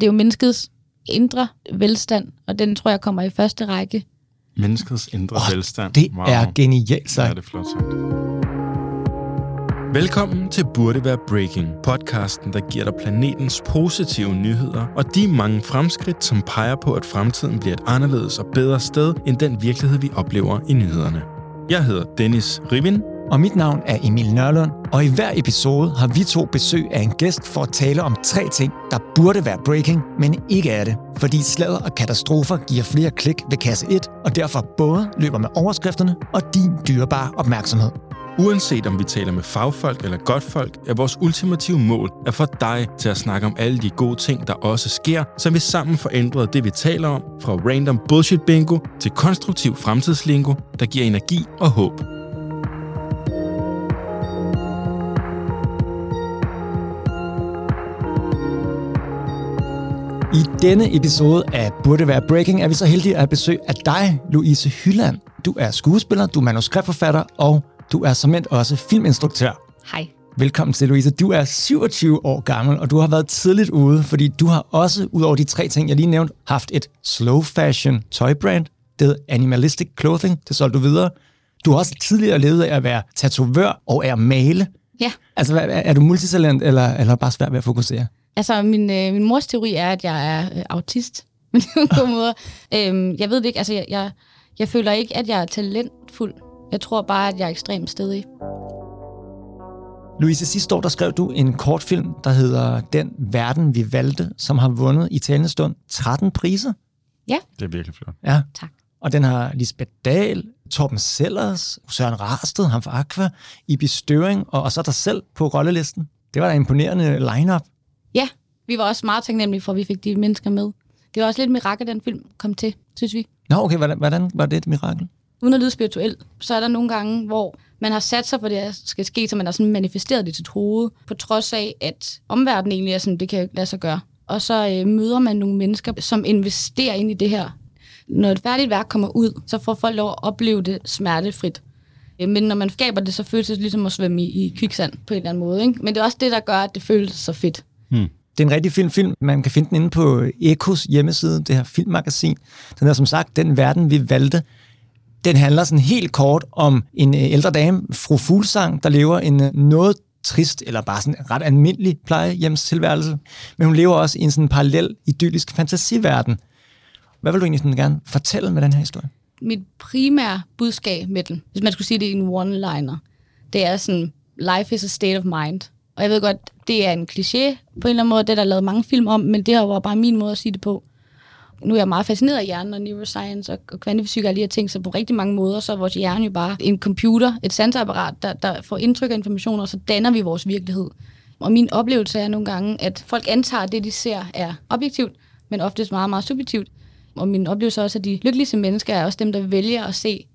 Det er jo menneskets indre velstand, og den tror jeg kommer i første række. Menneskets indre Åh, velstand. Det er genialt Ja, sagt. det er flot sagt. Velkommen til Burde Være Breaking, podcasten, der giver dig planetens positive nyheder og de mange fremskridt, som peger på, at fremtiden bliver et anderledes og bedre sted, end den virkelighed, vi oplever i nyhederne. Jeg hedder Dennis Rivin, og mit navn er Emil Nørlund, og i hver episode har vi to besøg af en gæst for at tale om tre ting, der burde være breaking, men ikke er det. Fordi sladder og katastrofer giver flere klik ved kasse 1, og derfor både løber med overskrifterne og din dyrebare opmærksomhed. Uanset om vi taler med fagfolk eller godtfolk, er vores ultimative mål at få dig til at snakke om alle de gode ting, der også sker, så vi sammen får ændret det, vi taler om, fra random bullshit bingo til konstruktiv fremtidslingo, der giver energi og håb. I denne episode af Burde Være Breaking er vi så heldige at have besøg af dig, Louise Hylland. Du er skuespiller, du er manuskriptforfatter, og du er som også filminstruktør. Hej. Velkommen til, Louise. Du er 27 år gammel, og du har været tidligt ude, fordi du har også, ud over de tre ting, jeg lige nævnte, haft et slow fashion tøjbrand. Det Animalistic Clothing. Det solgte du videre. Du har også tidligere levet af at være tatovør og af at male. Ja, Altså, er du multitalent, eller, eller bare svært ved at fokusere? Altså min, øh, min mors teori er, at jeg er øh, autist. Men det er en god måde. Øhm, jeg ved det ikke, altså jeg, jeg, jeg føler ikke, at jeg er talentfuld. Jeg tror bare, at jeg er ekstremt stedig. Louise, sidste år der skrev du en kortfilm, der hedder Den Verden, vi valgte, som har vundet i talende stund 13 priser. Ja, Det er virkelig flot. Ja. tak. Og den har Lisbeth Dahl, Torben Sellers, Søren Rarsted, ham fra Aqua, Ibi Støring, og, og så dig selv på rollelisten. Det var da imponerende line-up. Vi var også meget taknemmelige for, at vi fik de mennesker med. Det var også lidt et mirakel, den film kom til, synes vi. Nå, okay, hvordan, hvordan var det et mirakel? uden at lyde spirituel, så er der nogle gange, hvor man har sat sig for, det skal ske, så man har sådan manifesteret det til hovedet, på trods af, at omverdenen egentlig er sådan, det kan lade sig gøre. Og så øh, møder man nogle mennesker, som investerer ind i det her. Når et færdigt værk kommer ud, så får folk lov at opleve det smertefrit. Øh, Men når man skaber det, så føles det ligesom at svømme i, i kviksand på en eller anden måde. Ikke? Men det er også det, der gør, at det føles så fedt. Det er en rigtig film film. Man kan finde den inde på Ekos hjemmeside, det her filmmagasin. Den er som sagt Den Verden, vi valgte. Den handler sådan helt kort om en øh, ældre dame, fru Fuglsang, der lever en øh, noget trist, eller bare sådan ret almindelig plejehjemstilværelse. Men hun lever også i en sådan parallel, idyllisk fantasiverden. Hvad vil du egentlig sådan gerne fortælle med den her historie? mit primære budskab med den, hvis man skulle sige det i en one-liner, det er sådan, life is a state of mind. Og jeg ved godt, det er en kliché på en eller anden måde, det er der lavet mange film om, men det her var bare min måde at sige det på. Nu er jeg meget fascineret af hjernen og neuroscience og, og kvantefysik og de her ting, så på rigtig mange måder, så er vores hjerne jo bare en computer, et sanseapparat, der, der får indtryk af information, og så danner vi vores virkelighed. Og min oplevelse er nogle gange, at folk antager, at det, de ser, er objektivt, men oftest meget, meget subjektivt. Og min oplevelse er også, at de lykkeligste mennesker er også dem, der vælger at se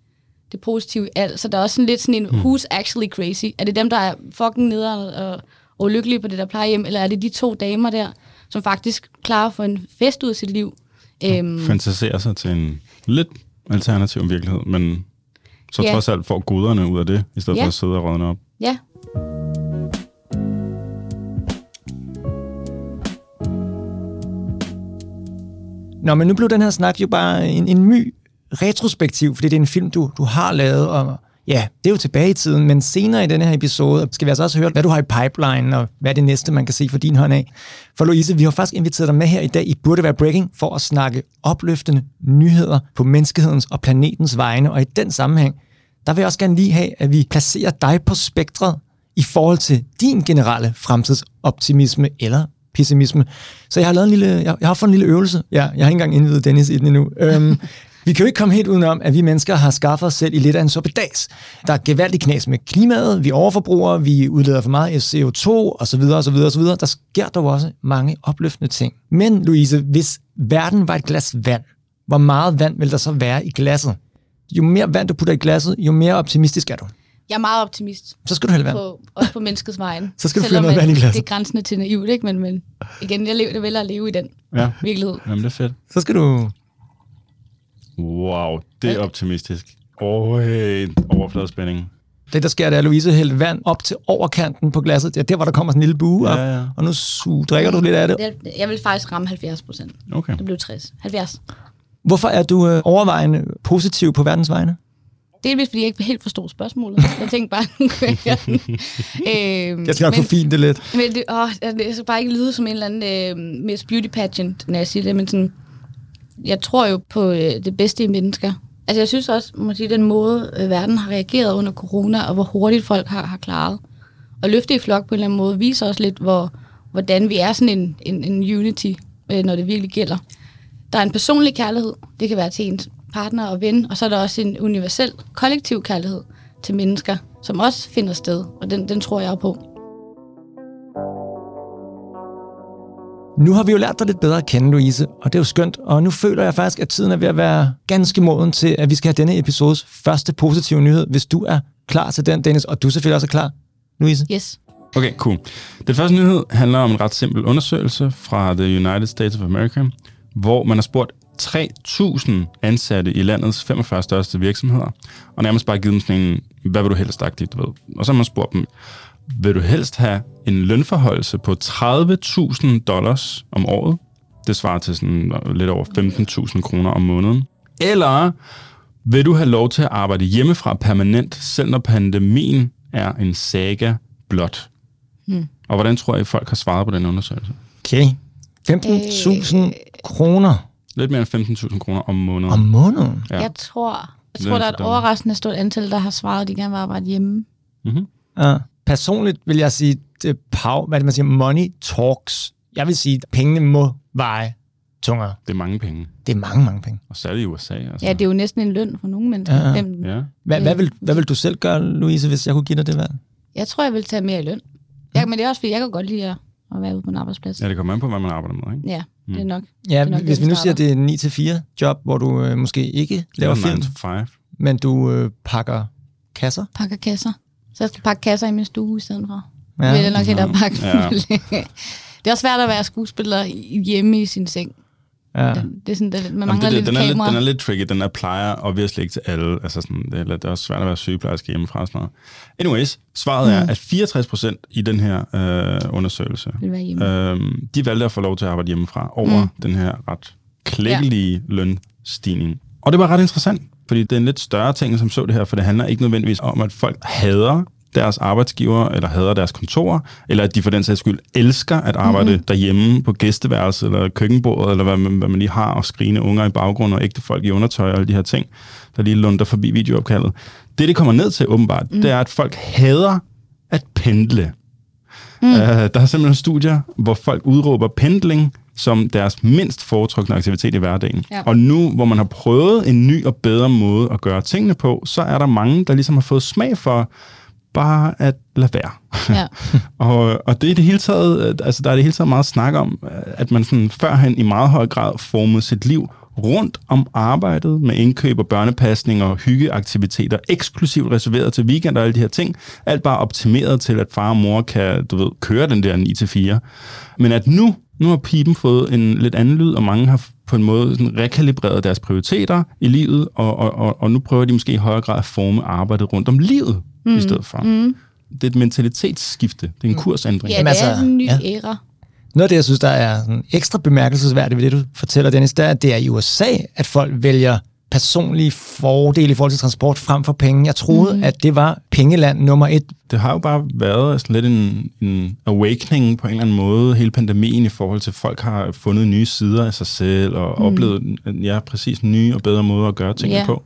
det positive i alt. Så der er også sådan lidt sådan en, who's actually crazy? Er det dem, der er fucking nederen og, og ulykkelige på det der plejehjem, eller er det de to damer der, som faktisk klarer at få en fest ud af sit liv? Øhm, Fantaserer sig til en lidt alternativ virkelighed, men så Ja. trods alt får guderne ud af det, i stedet Ja. for at sidde og rådne op. ja, Nå, men nu blev den her snak jo bare en, en my retrospektiv, fordi det er en film, du, du har lavet, og ja, det er jo tilbage i tiden, men senere i denne her episode skal vi altså også høre, hvad du har i pipeline, og hvad er det næste, man kan se for din hånd af. For Louise, vi har faktisk inviteret dig med her i dag i Burde Være Breaking for at snakke opløftende nyheder på menneskehedens og planetens vegne, og i den sammenhæng, der vil jeg også gerne lige have, at vi placerer dig på spektret i forhold til din generelle fremtidsoptimisme eller pessimisme. Så jeg har lavet en lille, jeg, jeg har fået en lille øvelse. Ja, jeg har ikke engang indvidet Dennis i den endnu. Øhm, vi kan jo ikke komme helt udenom, at vi mennesker har skaffet os selv i lidt af en suppedas. Der er gevaldig knas med klimaet, vi overforbruger, vi udleder for meget CO2 osv. osv. osv. Der sker dog også mange opløftende ting. Men Louise, hvis verden var et glas vand, hvor meget vand vil der så være i glasset? Jo mere vand du putter i glasset, jo mere optimistisk er du. jeg er meget optimist, Så skal du hælde vand. på, også på menneskets vejen. Så skal du fylde noget vand i glasset. Det er grænsende til naivt, ikke? Men, men igen, jeg lever, det vælger at leve i den Ja, virkelighed. jamen det er fedt. Så skal du... Wow, det er optimistisk. Åh, hey, overfladespænding. Det, der sker, det er, at Louise hælder vand op til overkanten på glasset. Det er der, hvor der kommer sådan en lille bue op. Ja, ja. Og nu su- drikker du lidt af det. Jeg, jeg vil faktisk ramme 70 procent. Okay. Det blev 60. 70. Hvorfor er du øh, overvejende positiv på verdens vegne? Delvis fordi jeg ikke helt forstod spørgsmålet. Jeg tænkte bare, nu kan jeg øhm, Jeg skal nok fint det lidt. Men det, åh, det skal bare ikke lyde som en eller anden øh, Miss Beauty pageant, når jeg siger det, men sådan, jeg tror jo på øh, det bedste i mennesker. Altså jeg synes også, må sige, den måde, øh, verden har reageret under corona, og hvor hurtigt folk har, har klaret. Og løfte i flok på en eller anden måde, viser også lidt, hvor, hvordan vi er sådan en, en, en unity, øh, når det virkelig gælder. Der er en personlig kærlighed, det kan være til ens partner og ven, og så er der også en universel, kollektiv kærlighed til mennesker, som også finder sted, og den, den tror jeg på. Nu har vi jo lært dig lidt bedre at kende, Louise, og det er jo skønt. Og nu føler jeg faktisk, at tiden er ved at være ganske moden til, at vi skal have denne episodes første positive nyhed, hvis du er klar til den, Dennis, og du selvfølgelig også er klar, Louise. Yes. Okay, cool. Den første nyhed handler om en ret simpel undersøgelse fra The United States of America, hvor man har spurgt 3.000 ansatte i landets 45 største virksomheder, og nærmest bare givet dem sådan en, hvad vil du helst aktivt, du ved. Og så har man spurgt dem, vil du helst have en lønforholdelse på 30.000 dollars om året? Det svarer til sådan lidt over 15.000 kroner om måneden. Eller vil du have lov til at arbejde hjemmefra permanent, selv når pandemien er en saga blot? Hmm. Og hvordan tror jeg, folk har svaret på den undersøgelse? Okay. 15.000 Øh. kroner Lidt mere end 15.000 kroner om måneden. om måneden. Ja. Jeg tror, jeg tror der er et for dumt. overraskende stort antal, der har svaret, at de gerne vil arbejde hjemme. Mm-hmm. Ja. Personligt vil jeg sige, det pow, hvad det, man siger, money talks. Jeg vil sige, at pengene må veje tungere. Det er mange penge. Det er mange, mange penge. Og særligt i USA. Altså. Ja, det er jo næsten en løn for nogle mennesker. Ja. Hvem- Ja. Hvad, hvad, vil, hvad vil du selv gøre, Louise, hvis jeg kunne give dig det valg? Jeg tror, jeg vil tage mere i løn. Ja, men det er også, fordi jeg kan godt lide at, at være ude på en arbejdsplads. ja, det kommer an på, hvad man arbejder med. Ikke? Ja, det er nok. Ja, er nok det, hvis vi vi nu siger, at det er 9-4 job, hvor du øh, måske ikke laver film, 9 to 5. men du øh, pakker kasser. Pakker kasser. Så jeg skal pakke kasser i min stue i stedet for. Ja. Ja. Vil jeg nok hellere pakke. Ja. det er også svært at være skuespiller hjemme i sin seng. Ja. Det er sådan, det, man Jamen, mangler det, lidt den, er lidt, kamera. den er lidt tricky. Den applier obviously ikke til alle. Altså sådan, det, er, lidt- det er også svært at være sygeplejerske hjemmefra og sådan noget. Anyways, svaret mm. er, at 64 procent i den her øh, undersøgelse, øh, de valgte at få lov til at arbejde hjemmefra over mm. den her ret klækkelige ja. lønstigning. Og det var ret interessant, fordi det er en lidt større ting, som så det her, for det handler ikke nødvendigvis om, at folk hader deres arbejdsgiver, eller hader deres kontor, eller at de for den sags skyld elsker at arbejde mm-hmm. derhjemme på gæsteværelset, eller køkkenbordet, eller hvad man, hvad man lige har, og skrigende unger i baggrunden, og ægte folk i undertøj, og alle de her ting, der lige lunder forbi videoopkaldet. Det, det kommer ned til åbenbart, mm. det er, at folk hader at pendle. Mm. Uh, der er simpelthen studier, hvor folk udråber pendling som deres mindst foretrukne aktivitet i hverdagen. Ja. Og nu, hvor man har prøvet en ny og bedre måde at gøre tingene på, så er der mange, der ligesom har fået smag for bare at lade være. Ja. og, og det er det hele taget, øh, altså der er det hele taget meget snak om, øh, at man sådan førhen i meget høj grad formede sit liv rundt om arbejdet med indkøb og børnepasning og hyggeaktiviteter, eksklusivt reserveret til weekend og alle de her ting. Alt bare optimeret til, at far og mor kan, du ved, køre den der 9-4. Men at nu, nu har pipen fået en lidt anden lyd, og mange har på en måde sådan rekalibreret deres prioriteter i livet, og, og, og, og nu prøver de måske i højere grad at forme arbejdet rundt om livet mm. i stedet for. Mm. Det er et mentalitetsskifte. Det er en kursændring. Ja, det er altså, en ny ja. æra. Noget af det, jeg synes, der er sådan ekstra bemærkelsesværdigt ved det, du fortæller, Dennis, det er, at det er i USA, at folk vælger personlige fordele i forhold til transport frem for penge. Jeg troede, mm. at det var pengeland nummer et. det har jo bare været sådan lidt en, en awakening på en eller anden måde, hele pandemien i forhold til, at folk har fundet nye sider af sig selv og mm. oplevet ja, præcis nye og bedre måder at gøre tingene Ja. på.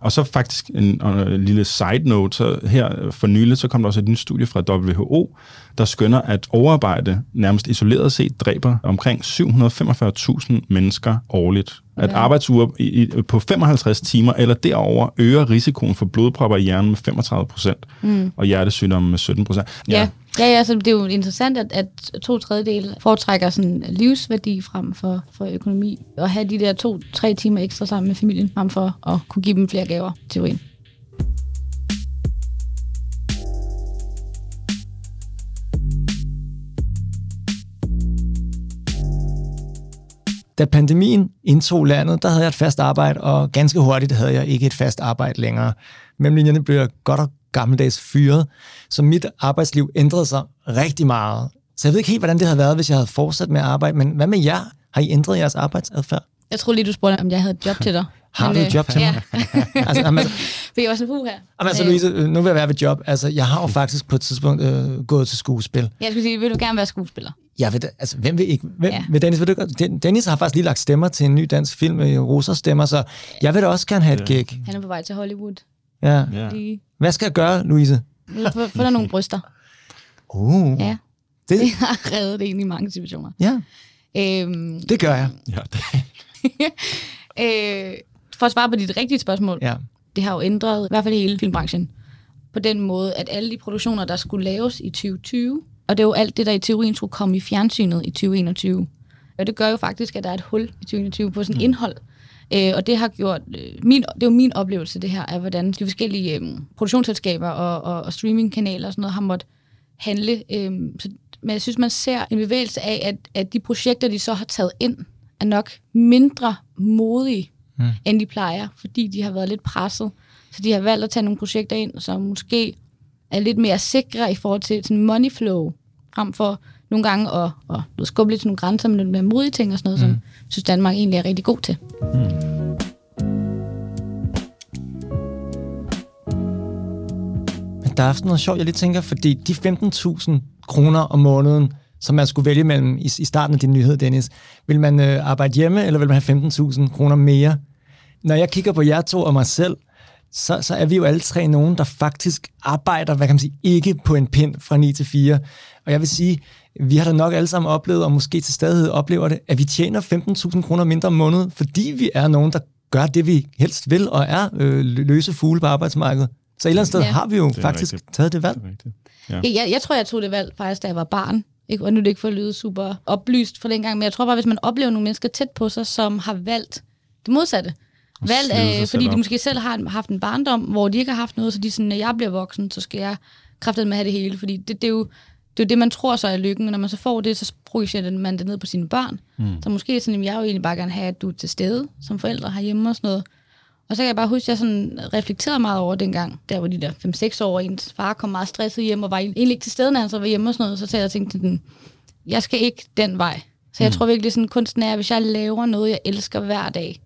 Og så faktisk en, en lille side note, så her for nylig, så kom der også et nyt studie fra WHO, der skønner, at overarbejde nærmest isoleret set dræber omkring 745.000 mennesker årligt. At arbejdsuger i, på 55 timer eller derover øger risikoen for blodpropper i hjernen med 35 procent, mm. og hjertesygdomme med 17 procent. Ja, ja, ja ja, så det er jo interessant, at, at to tredjedele foretrækker sådan livsværdi frem for, for økonomi, og have de der to-tre timer ekstra sammen med familien, frem for at kunne give dem flere gaver til en. Da pandemien indtog landet, der havde jeg et fast arbejde, og ganske hurtigt havde jeg ikke et fast arbejde længere. Mellemlinjerne blev jeg godt og gammeldags fyret. Så mit arbejdsliv ændrede sig rigtig meget. Så jeg ved ikke helt, hvordan det havde været, hvis jeg havde fortsat med at arbejde. Men hvad med jer? Har I ændret jeres arbejdsadfærd? Jeg tror lige, du spurgte, om jeg havde et job til dig. Har du et øh, job til ja. mig? altså, jamen, altså, For jeg var sådan, her. jamen, altså Louise, øh, nu vil jeg være ved job. Altså, jeg har jo faktisk på et tidspunkt øh, gået til skuespil. Jeg skulle sige, vil du gerne være skuespiller? Jeg ved, altså, hvem vil ikke? Hvem, ja. Vil Dennis, vil du, Dennis har faktisk lige lagt stemmer til en ny dansk film, øh, Rosa stemmer, så jeg vil da også gerne have et gig. Han er på vej til Hollywood. Ja. Ja. Lige Hvad skal jeg gøre, Louise? få, få der nogle bryster. Uh, Ja, det, det har reddet det ind i mange situationer. ja, Øhm, det gør jeg. Ja, det, øh, for at svare på dit rigtige spørgsmål, Ja. det har jo ændret i hvert fald hele filmbranchen på den måde, at alle de produktioner, der skulle laves i 2020, og det er jo alt det, der i teorien skulle komme i fjernsynet i 2021. Og det gør jo faktisk, at der er et hul i 2021 på sådan mm. indhold. Øh, og det har gjort, øh, min, det er jo min oplevelse, det her, af hvordan de forskellige øh, produktionsselskaber og, og, og streamingkanaler og sådan noget har måttet handle. Øh, så, men jeg synes, man ser en bevægelse af, at, at de projekter, de så har taget ind, er nok mindre modige, mm. end de plejer, fordi de har været lidt presset. Så de har valgt at tage nogle projekter ind, som måske er lidt mere sikre i forhold til sådan money flow, frem for nogle gange at, at, skubbe lidt til nogle grænser med lidt mere modige ting og sådan noget, mm. som synes Danmark egentlig er rigtig god til. Men der er sådan noget sjovt, jeg lige tænker, fordi de 15.000 kroner om måneden, som man skulle vælge mellem i, i starten af din nyhed, Dennis, vil man øh, arbejde hjemme, eller vil man have 15.000 kroner mere? Når jeg kigger på jer to og mig selv, så, så er vi jo alle tre nogen, der faktisk arbejder, hvad kan man sige, ikke på en pind fra 9 til 4. Og jeg vil sige, vi har da nok alle sammen oplevet, og måske til stadighed oplever det, at vi tjener 15.000 kroner mindre om måneden, fordi vi er nogen, der gør det, vi helst vil, og er øh, løse fugle på arbejdsmarkedet. Så et eller andet sted Ja. har vi jo faktisk rigtigt. taget det valg. det er rigtigt. Jeg, jeg, tror, jeg tog det valg faktisk, da jeg var barn. Ikke? Og nu er det ikke for at lyde super oplyst for dengang, men jeg tror bare, hvis man oplever nogle mennesker tæt på sig, som har valgt det modsatte. Og Valgt, sig selv fordi de måske selv har haft en barndom, hvor de ikke har haft noget, så de er sådan, når jeg bliver voksen, så skal jeg kraftet med have det hele. Fordi det, det, er jo, det er jo det, man tror så er lykken, og når man så får det, så projicerer man det ned på sine børn. Mm. Så måske sådan, at jeg jo egentlig bare gerne have, at du er til stede som forældre herhjemme og sådan noget. Og så kan jeg bare huske, at jeg sådan reflekterede meget over dengang, der var de der 5-6 år, ens far kom meget stresset hjem, og var egentlig ikke til stede, når han så var hjemme og sådan noget. Så sagde jeg tænkte sådan, jeg skal ikke den vej. Så jeg mm. tror virkelig, sådan kunsten er, hvis jeg laver noget, jeg elsker hver dag.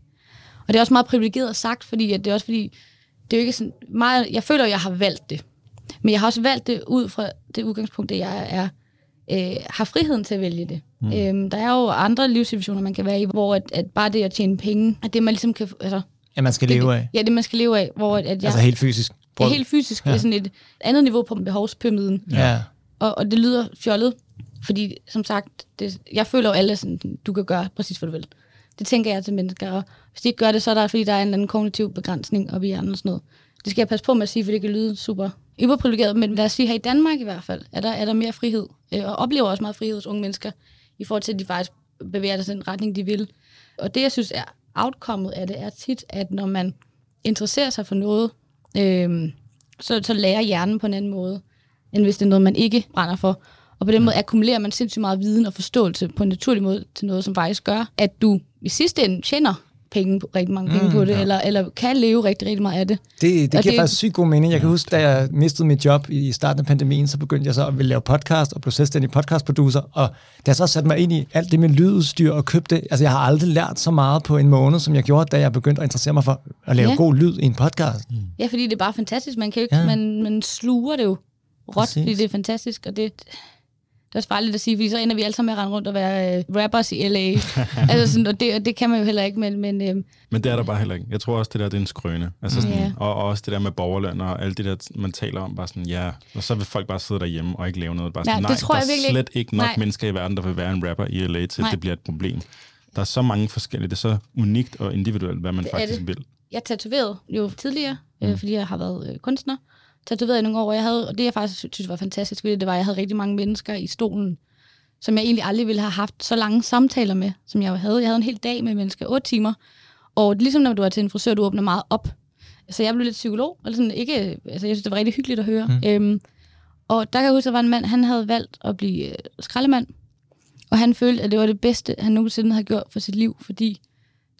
Og det er også meget privilegeret sagt, fordi at det er også fordi, det er jo ikke sådan meget, jeg føler, at jeg har valgt det. Men jeg har også valgt det ud fra det udgangspunkt, at jeg er, øh, har friheden til at vælge det. Mm. Øhm, der er jo andre livssituationer, man kan være i, hvor at, at bare det at tjene penge, at det man ligesom kan, altså, Ja, man skal det, leve af. Ja, det man skal leve af, hvor at, at jeg, Altså helt fysisk. det er helt fysisk, ja. det er sådan et andet niveau på behovspyramiden. Ja. Og, og det lyder fjollet, fordi som sagt, det, jeg føler jo alle sådan, du kan gøre præcis, hvad du vil. Det tænker jeg til mennesker, og hvis de ikke gør det, så er der, fordi der er en eller anden kognitiv begrænsning op i hjernen og sådan noget. Det skal jeg passe på med at sige, for det kan lyde super hyperprivilegeret, men lad os sige, her i Danmark i hvert fald, er der, er der mere frihed, øh, og oplever også meget frihed hos unge mennesker, i forhold til, at de faktisk bevæger sig i den retning, de vil. Og det, jeg synes er outcomeet af det, er tit, at når man interesserer sig for noget, øh, så, så lærer hjernen på en anden måde, end hvis det er noget, man ikke brænder for. Og på den måde akkumulerer man sindssygt meget viden og forståelse på en naturlig måde til noget, som faktisk gør, at du i sidste ende tjener penge, rigtig mange penge mm, på det, ja. eller, eller kan leve rigtig, rigtig meget af det. Det, det giver Og det, det- faktisk sygt god mening. Jeg kan huske, da jeg mistede mit job i starten af pandemien, så begyndte jeg så at ville lave podcast og blev selvstændig podcastproducer. Og da jeg så satte mig ind i alt det med lydudstyr og købte, altså jeg har aldrig lært så meget på en måned, som jeg gjorde, da jeg begyndte at interessere mig for at lave Ja. god lyd i en podcast. Mm. Ja, fordi det er bare fantastisk. Man, kan jo ikke, ja. man, man sluger det jo råt, Præcis. fordi det er fantastisk, og det, det er også farligt at sige, fordi så ender vi alle sammen med at rende rundt og være øh, rappers i LA. altså sådan, og det, og det kan man jo heller ikke, men, men øh, Men det er der bare heller ikke. Jeg tror også, det der det er en skrøne. Altså sådan, Ja. og, og også det der med borgerløn og alt det der, man taler om, bare sådan, ja, og så vil folk bare sidde derhjemme og ikke lave noget. Bare Nej, sådan, det nej, tror der jeg er virkelig slet ikke nok Nej. mennesker i verden, der vil være en rapper i LA, til Nej. det bliver et problem. Der er så mange forskellige, det er så unikt og individuelt, hvad man Det faktisk det. vil. jeg tatoverede jo tidligere, mm. øh, fordi jeg har været øh, kunstner. Tatoveret i nogle år, og jeg havde, og det jeg faktisk synes var fantastisk ved det, det var, at jeg havde rigtig mange mennesker i stolen, som jeg egentlig aldrig ville have haft så lange samtaler med, som jeg jo havde. Jeg havde en hel dag med mennesker, otte timer, og ligesom når du er til en frisør, du åbner meget op. Så jeg blev lidt psykolog, eller sådan, ikke, altså jeg synes, det var rigtig hyggeligt at høre. Mm. Øhm, og der kan jeg huske, at der var en mand, han havde valgt at blive øh, skraldemand, og han følte, at det var det bedste, han nogensinde havde gjort for sit liv, fordi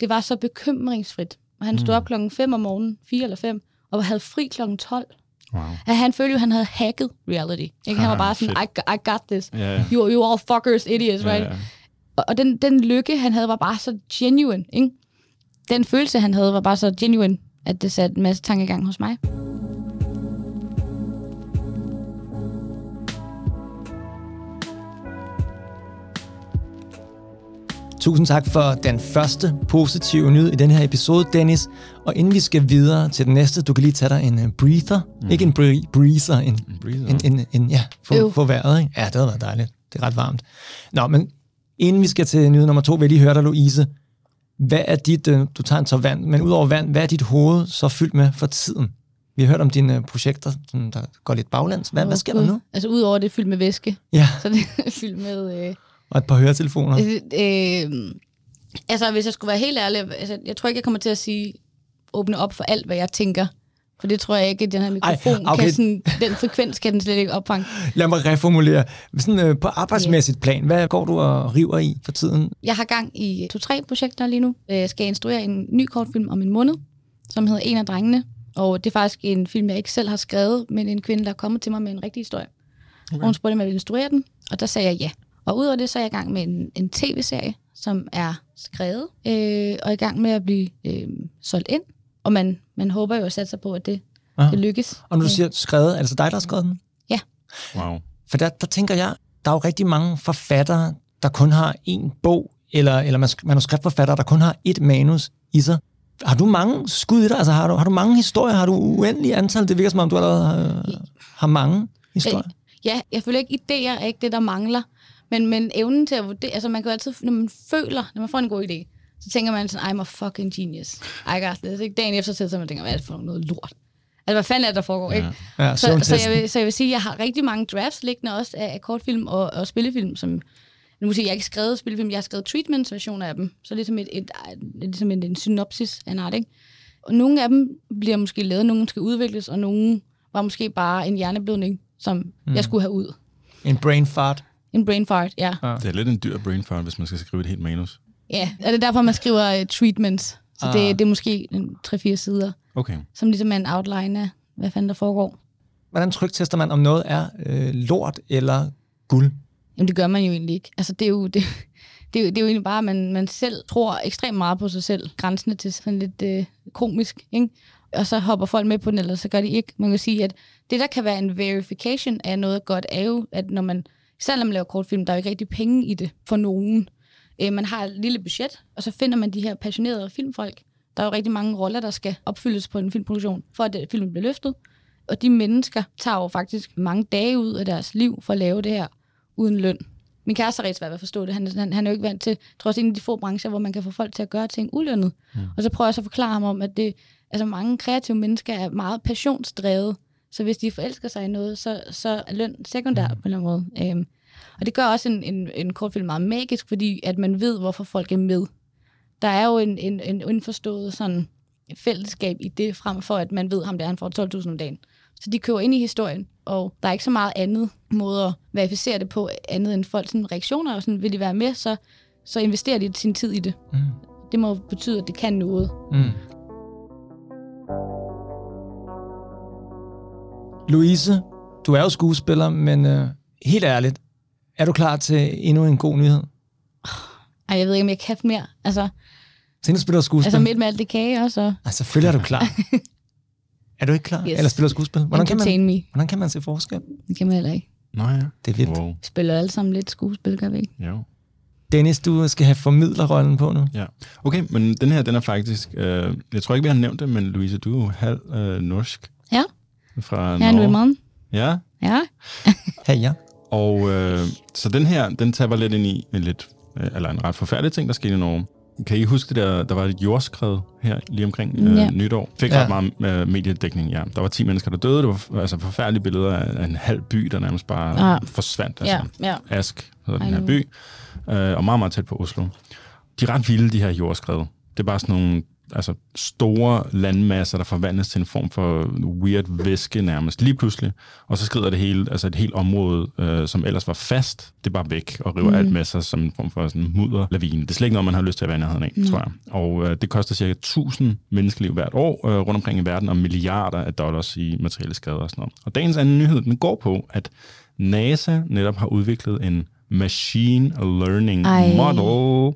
det var så bekymringsfrit. Og han stod op klokken 5 om morgenen, 4 eller 5, og havde fri klokken 12. Wow. At han følte jo, at han havde hacket reality. Ikke? Han var Ah, bare sådan. I, I got this. Ja. You, you all fuckers, idiots, right? Ja. Og, og den, den lykke, han havde, var bare så genuine. Ikke? Den følelse, han havde, var bare så genuine, at det satte en masse tanke i gang hos mig. Tusind tak for den første positive nyhed i den her episode, Dennis. Og inden vi skal videre til den næste, du kan lige tage dig en uh, breather. Mm. Ikke en bre- breezer, en, En breather. en, en, en ja, få, få vejret. Ikke? Ja, det havde været dejligt. Det er ret varmt. Nå, men inden vi skal til nyhed nummer to, vil jeg lige høre dig, Louise. Hvad er dit, øh, du tager en tår vand, men udover vand, hvad er dit hoved så fyldt med for tiden? Vi har hørt om dine øh, projekter, som der går lidt baglands. Hvad, hvad sker der nu? Altså udover det er fyldt med væske, Ja, så det er fyldt med... Øh, og et par høretelefoner. øh, øh, altså, hvis jeg skulle være helt ærlig, altså, jeg tror ikke, jeg kommer til at sige, åbne op for alt, hvad jeg tænker. For det tror jeg ikke, at den her mikrofon okay. okay. kan sådan, den frekvens kan den slet ikke opfange. Lad mig reformulere. Sådan, øh, på arbejdsmæssigt plan, hvad går du og river i for tiden? Jeg har gang i to-tre projekter lige nu. Jeg skal instruere en ny kortfilm om en måned, som hedder En af drengene. Og det er faktisk en film, jeg ikke selv har skrevet, men en kvinde, der er kommet til mig med en rigtig historie. Okay. Og hun spurgte, om jeg ville instruere den, og der sagde jeg ja. Og udover det, så er jeg i gang med en, en tv-serie, som er skrevet, øh, og er i gang med at blive øh, solgt ind. Og man, man håber jo at satse på, at det, Aha. det lykkes. Og når du siger skrevet, er det så dig, der har skrevet den? Wow. For der, der tænker jeg, der er jo rigtig mange forfattere, der kun har én bog, eller, eller manuskriptforfattere, der kun har ét manus i sig. Har du mange skud i dig? Altså, har du, har du mange historier? Har du uendelige antal? Det virker som om, du allerede har, har mange historier. Ja, jeg føler ikke, idéer er ikke det, der mangler. Men, men evnen til at vurdere, altså man kan jo altid, når man føler, når man får en god idé, så tænker man sådan, I'm a fucking genius. I got this. Ikke? Dagen efter så man tænker, hvad er det for noget lort? Altså, hvad fanden er det, der foregår, Ja. ikke? Ja, Så, så, jeg vil, så jeg vil sige, at jeg har rigtig mange drafts liggende også af, af kortfilm og, og spillefilm, som nu må jeg sige, jeg har ikke skrevet spillefilm, jeg har skrevet treatments versioner af dem, så ligesom et, et, et, ligesom en, en synopsis af en art, ikke? Og nogle af dem bliver måske lavet, nogle skal udvikles, og nogle var måske bare en hjerneblødning, som mm. jeg skulle have ud. En brain fart. En brain fart, ja. Ja. Det er lidt en dyr brain fart, hvis man skal skrive et helt manus. Ja, og det er derfor, man skriver uh, treatments. Så Ah. det, det er måske en 3-4 sider, Okay. som ligesom er en outline af, hvad fanden der foregår. Hvordan trygtester man, om noget er øh, lort eller guld? Jamen, det gør man jo egentlig ikke. Altså, det er jo, det, det er jo, det er jo egentlig bare, at man, man selv tror ekstremt meget på sig selv. Grænsende til sådan lidt øh, komisk, ikke? Og så hopper folk med på den, eller så gør de ikke. Man kan sige, at det, der kan være en verification af noget godt, er jo, at når man, selv når man laver kortfilm, der er jo ikke rigtig penge i det for nogen. Øh, man har et lille budget, og så finder man de her passionerede filmfolk. Der er jo rigtig mange roller, der skal opfyldes på en filmproduktion, for at øh, filmen bliver løftet. Og de mennesker tager jo faktisk mange dage ud af deres liv for at lave det her uden løn. Min kæreste er rigtig svært ved at forstå det. Han, han, han er jo ikke vant til, også, en af de få brancher, hvor man kan få folk til at gøre ting ulønnet. Mm. Og så prøver jeg så at forklare ham om, at det, altså mange kreative mennesker er meget passionsdrevet. Så hvis de forelsker sig i noget, så, så er løn sekundær mm. på en eller anden måde. Øhm, og det gør også en, en, en kortfilm meget magisk, fordi at man ved, hvorfor folk er med. Der er jo en, en, en indforstået sådan fællesskab i det, frem for at man ved, ham der han får 12.000 om dagen. Så de kører ind i historien, og der er ikke så meget andet måde at verificere det på, andet end folks sådan, reaktioner, og sådan, vil de være med, så, så investerer de sin tid i det. Mm. Det må betyde, at det kan noget. Mm. Louise, du er jo skuespiller, men øh, helt ærligt, er du klar til endnu en god nyhed? Ej, jeg ved ikke, om jeg kan mere. Altså, Til at spille skuespil? altså midt med alt det kage også, og Ej, selvfølgelig er du klar. er du ikke klar? Yes. Eller spiller skuespil? Hvordan kan, man, me. hvordan kan man se forskel? Det kan man heller ikke. Nå ja. Det er vildt. Wow. Vi spiller alle sammen lidt skuespil, gør vi ikke? Jo. Dennis, du skal have formidlerrollen på nu. Ja. Okay, men den her, den er faktisk... Øh, jeg tror ikke, vi har nævnt det, men Louise, du er jo halv øh, norsk. Ja. Fra er Norge. rødmand. Ja, Ja. Ja. og øh, så den her, den taber lidt ind i en lidt, øh, eller en ret forfærdelig ting, der skete i Norge. Kan I huske det der, der var et jordskred her lige omkring øh, Ja. nytår? Fik Ja. ret meget øh, mediedækning, ja. Der var 10 mennesker, der døde. Det var altså forfærdelige billeder af, en halv by, der nærmest bare Ah. forsvandt. Altså. Ja, ja. Ask hedder den her by, øh, og meget, meget tæt på Oslo. De er ret vilde, de her jordskred. Det er bare sådan nogle altså store landmasser, der forvandles til en form for weird væske nærmest lige pludselig. Og så skrider det hele, altså et helt område, øh, som ellers var fast, det er bare væk og river mm. alt med sig som en form for sådan mudderlavine. Det er slet ikke noget, man har lyst til at være nærheden af, mm. tror jeg. Og øh, det koster cirka 1000 menneskeliv hvert år øh, rundt omkring i verden, og milliarder af dollars i materielle skader og sådan noget. Og dagens anden nyhed, den går på, at NASA netop har udviklet en machine learning Ej. model,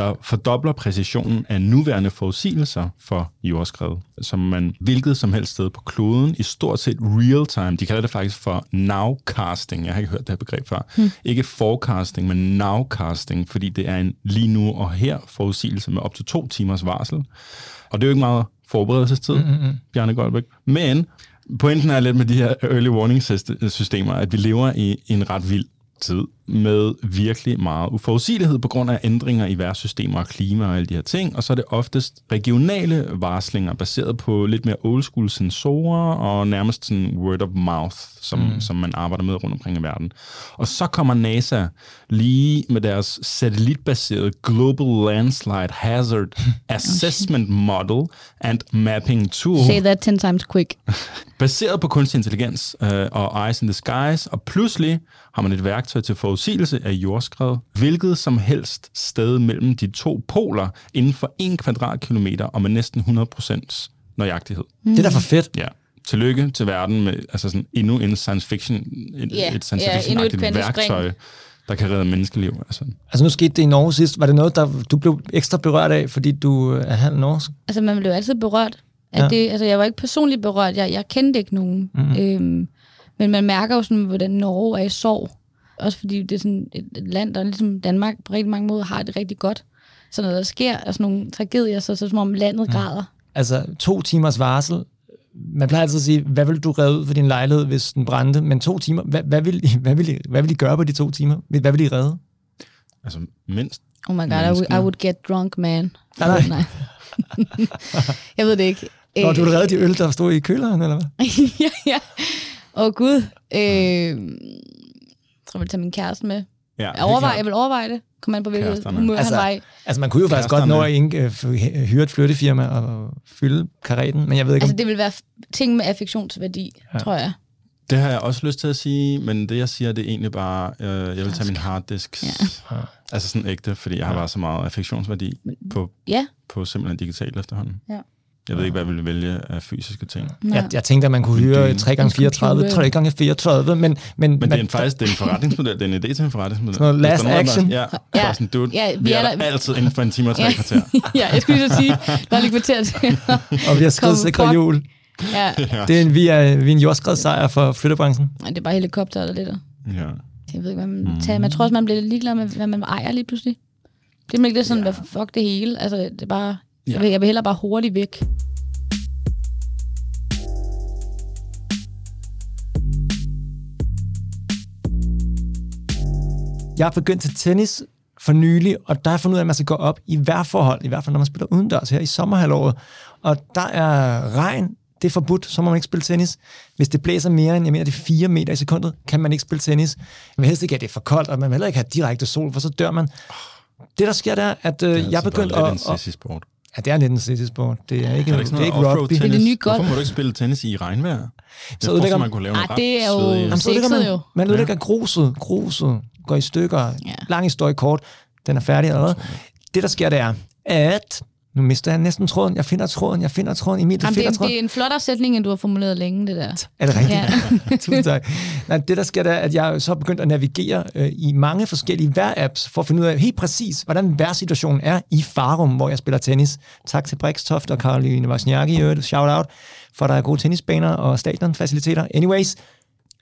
der fordobler præcisionen af nuværende forudsigelser for jordskred, som man hvilket som helst sted på kloden i stort set real time. De kalder det faktisk for nowcasting. Jeg har ikke hørt det her begreb før. Hmm. Ikke forecasting, men nowcasting, fordi det er en lige nu og her forudsigelse med op til to timers varsel. Og det er jo ikke meget forberedelsestid, mm-hmm. Bjarne Goldbæk. Men pointen er lidt med de her early warning systemer, at vi lever i en ret vild tid med virkelig meget uforudsigelighed på grund af ændringer i vejrsystemer og klima og alle de her ting, og så er det oftest regionale varslinger baseret på lidt mere old school sensorer og nærmest sådan word of mouth, som, mm. som man arbejder med rundt omkring i verden. Og så kommer NASA lige med deres satellitbaserede Global Landslide Hazard Assessment Model and Mapping Tool. Say that 10 times quick. baseret på kunstig intelligens øh, og eyes in the skies, og pludselig har man et værktøj til forudsigelse af jordskred, hvilket som helst sted mellem de to poler inden for en kvadratkilometer og med næsten 100% nøjagtighed. Mm. Det er da for fedt. Ja. Tillykke til verden med altså sådan endnu en science fiction, et, Ja, et science ja, endnu et fiction værktøj, der kan redde menneskeliv. Altså. Altså nu skete det i Norge sidst. Var det noget, der du blev ekstra berørt af, fordi du er halv norsk? Altså, man blev altid berørt. At Ja. det, altså, jeg var ikke personligt berørt. Jeg, jeg kendte ikke nogen. Mhm. Mm-hmm. Øhm, men man mærker jo sådan, hvordan Norge er i sorg. Også fordi det er sådan et, et land, der ligesom Danmark på rigtig mange måder har det rigtig godt. Så når der sker altså nogle tragedier, så, så er det som om landet Mhm. græder. Altså to timers varsel. Man plejer altid at sige, hvad vil du redde ud for din lejlighed, hvis den brændte? Men to timer, hvad, hvad, vil, I, hvad, vil, I, hvad vil I gøre på de to timer? Hvad vil I redde? altså mindst. Oh my god, I would, I would get drunk, man. Nej, nej. jeg ved det ikke. Nå, du vil redde de øl, der stod i køleren, eller hvad? ja, ja. Åh oh, gud. Øh, jeg vil tage min kæreste med. Ja, Jeg, overvejer, jeg vil overveje det. Kom an på, hvilket humør Altså, han var i. Altså, man kunne jo faktisk godt nå at ikke, uh, hyre et flyttefirma og fylde kareten, men jeg ved ikke, Altså, om... det vil være ting med affektionsværdi, ja. tror jeg. Det har jeg også lyst til at sige, men det jeg siger, det er egentlig bare, øh, jeg vil tage min harddisk. Ja. Altså sådan ægte, fordi jeg har bare så meget affektionsværdi på, Ja, på simpelthen digitalt efterhånden. Ja. Jeg ved ikke, hvad jeg ville vælge af fysiske ting. Jeg, jeg tænkte, at man kunne hyre dyne. 3 gange 34 En 3 gange 34 men... Men, Men det er en, faktisk det er en forretningsmodel, det er en idé til en forretningsmodel. Sådan noget der last er der- action. Ja, Ja. ja. Sådan, dude, Ja, vi vi, er er der der- altid inden for en time og tre Ja. kvarter. ja, jeg skulle lige så sige, der er lige kvarter til. og vi har skrevet Kom, sikre fuck. jul. ja. Det er en, vi, er, vi er en jordskredssejr for flyttebranchen. Nej, det er bare helikopter eller lidt. Ja. Jeg ved ikke, hvad man tager. Men jeg tror også, man bliver lidt ligeglad med, hvad man ejer lige pludselig. Det er ikke det sådan, ja. hvad fuck det hele. Altså, det er bare... Ja. Jeg, vil, jeg vil hellere bare hurtigt væk. Jeg er begyndt til tennis for nylig, og der har jeg fundet ud af, at man skal gå op i vejrforhold, i hvert fald når man spiller udendørs her i sommerhalvåret. Og der er regn, det er forbudt, så må man ikke spille tennis. Hvis det blæser mere end, jeg mener, det er 4 meter i sekundet, kan man ikke spille tennis. Man vil helst ikke have, det er for koldt, og man vil heller ikke have direkte sol, for så dør man. Det, der sker, der er, at øh, Det er jeg er altså begyndt at... lidt en at sissy sport. Ja, det er lidt en city sport. Det er ikke, Er det ikke sådan er ikke rugby. tennis? Det er det nye golf. Hvorfor må du ikke spille tennis i regnvejr? Jeg Så ødelægger- man kunne lave noget det er jo-. Jamen, så ødelægger Sexet man, jo. man ødelægger gruset. Gruset går i stykker. Ja. Lang historie kort. Den er færdig allerede. Det, der sker, det er, at... Nu mister jeg næsten tråden. Jeg finder tråden. Jeg finder tråden. Emil, du Jamen, det, finder er, tråden. det er en flottere sætning, end du har formuleret længe, det der. Er det rigtigt? Ja. Tusind tak. Nej, det, der sker, det er, at jeg så er begyndt at navigere øh, i mange forskellige vejr-apps for at finde ud af helt præcis, hvordan vejrsituationen er i Farum, hvor jeg spiller tennis. Tak til Brikstoft og Karoline Wozniacki, shout out, for der er gode tennisbaner og stadionfaciliteter. Anyways,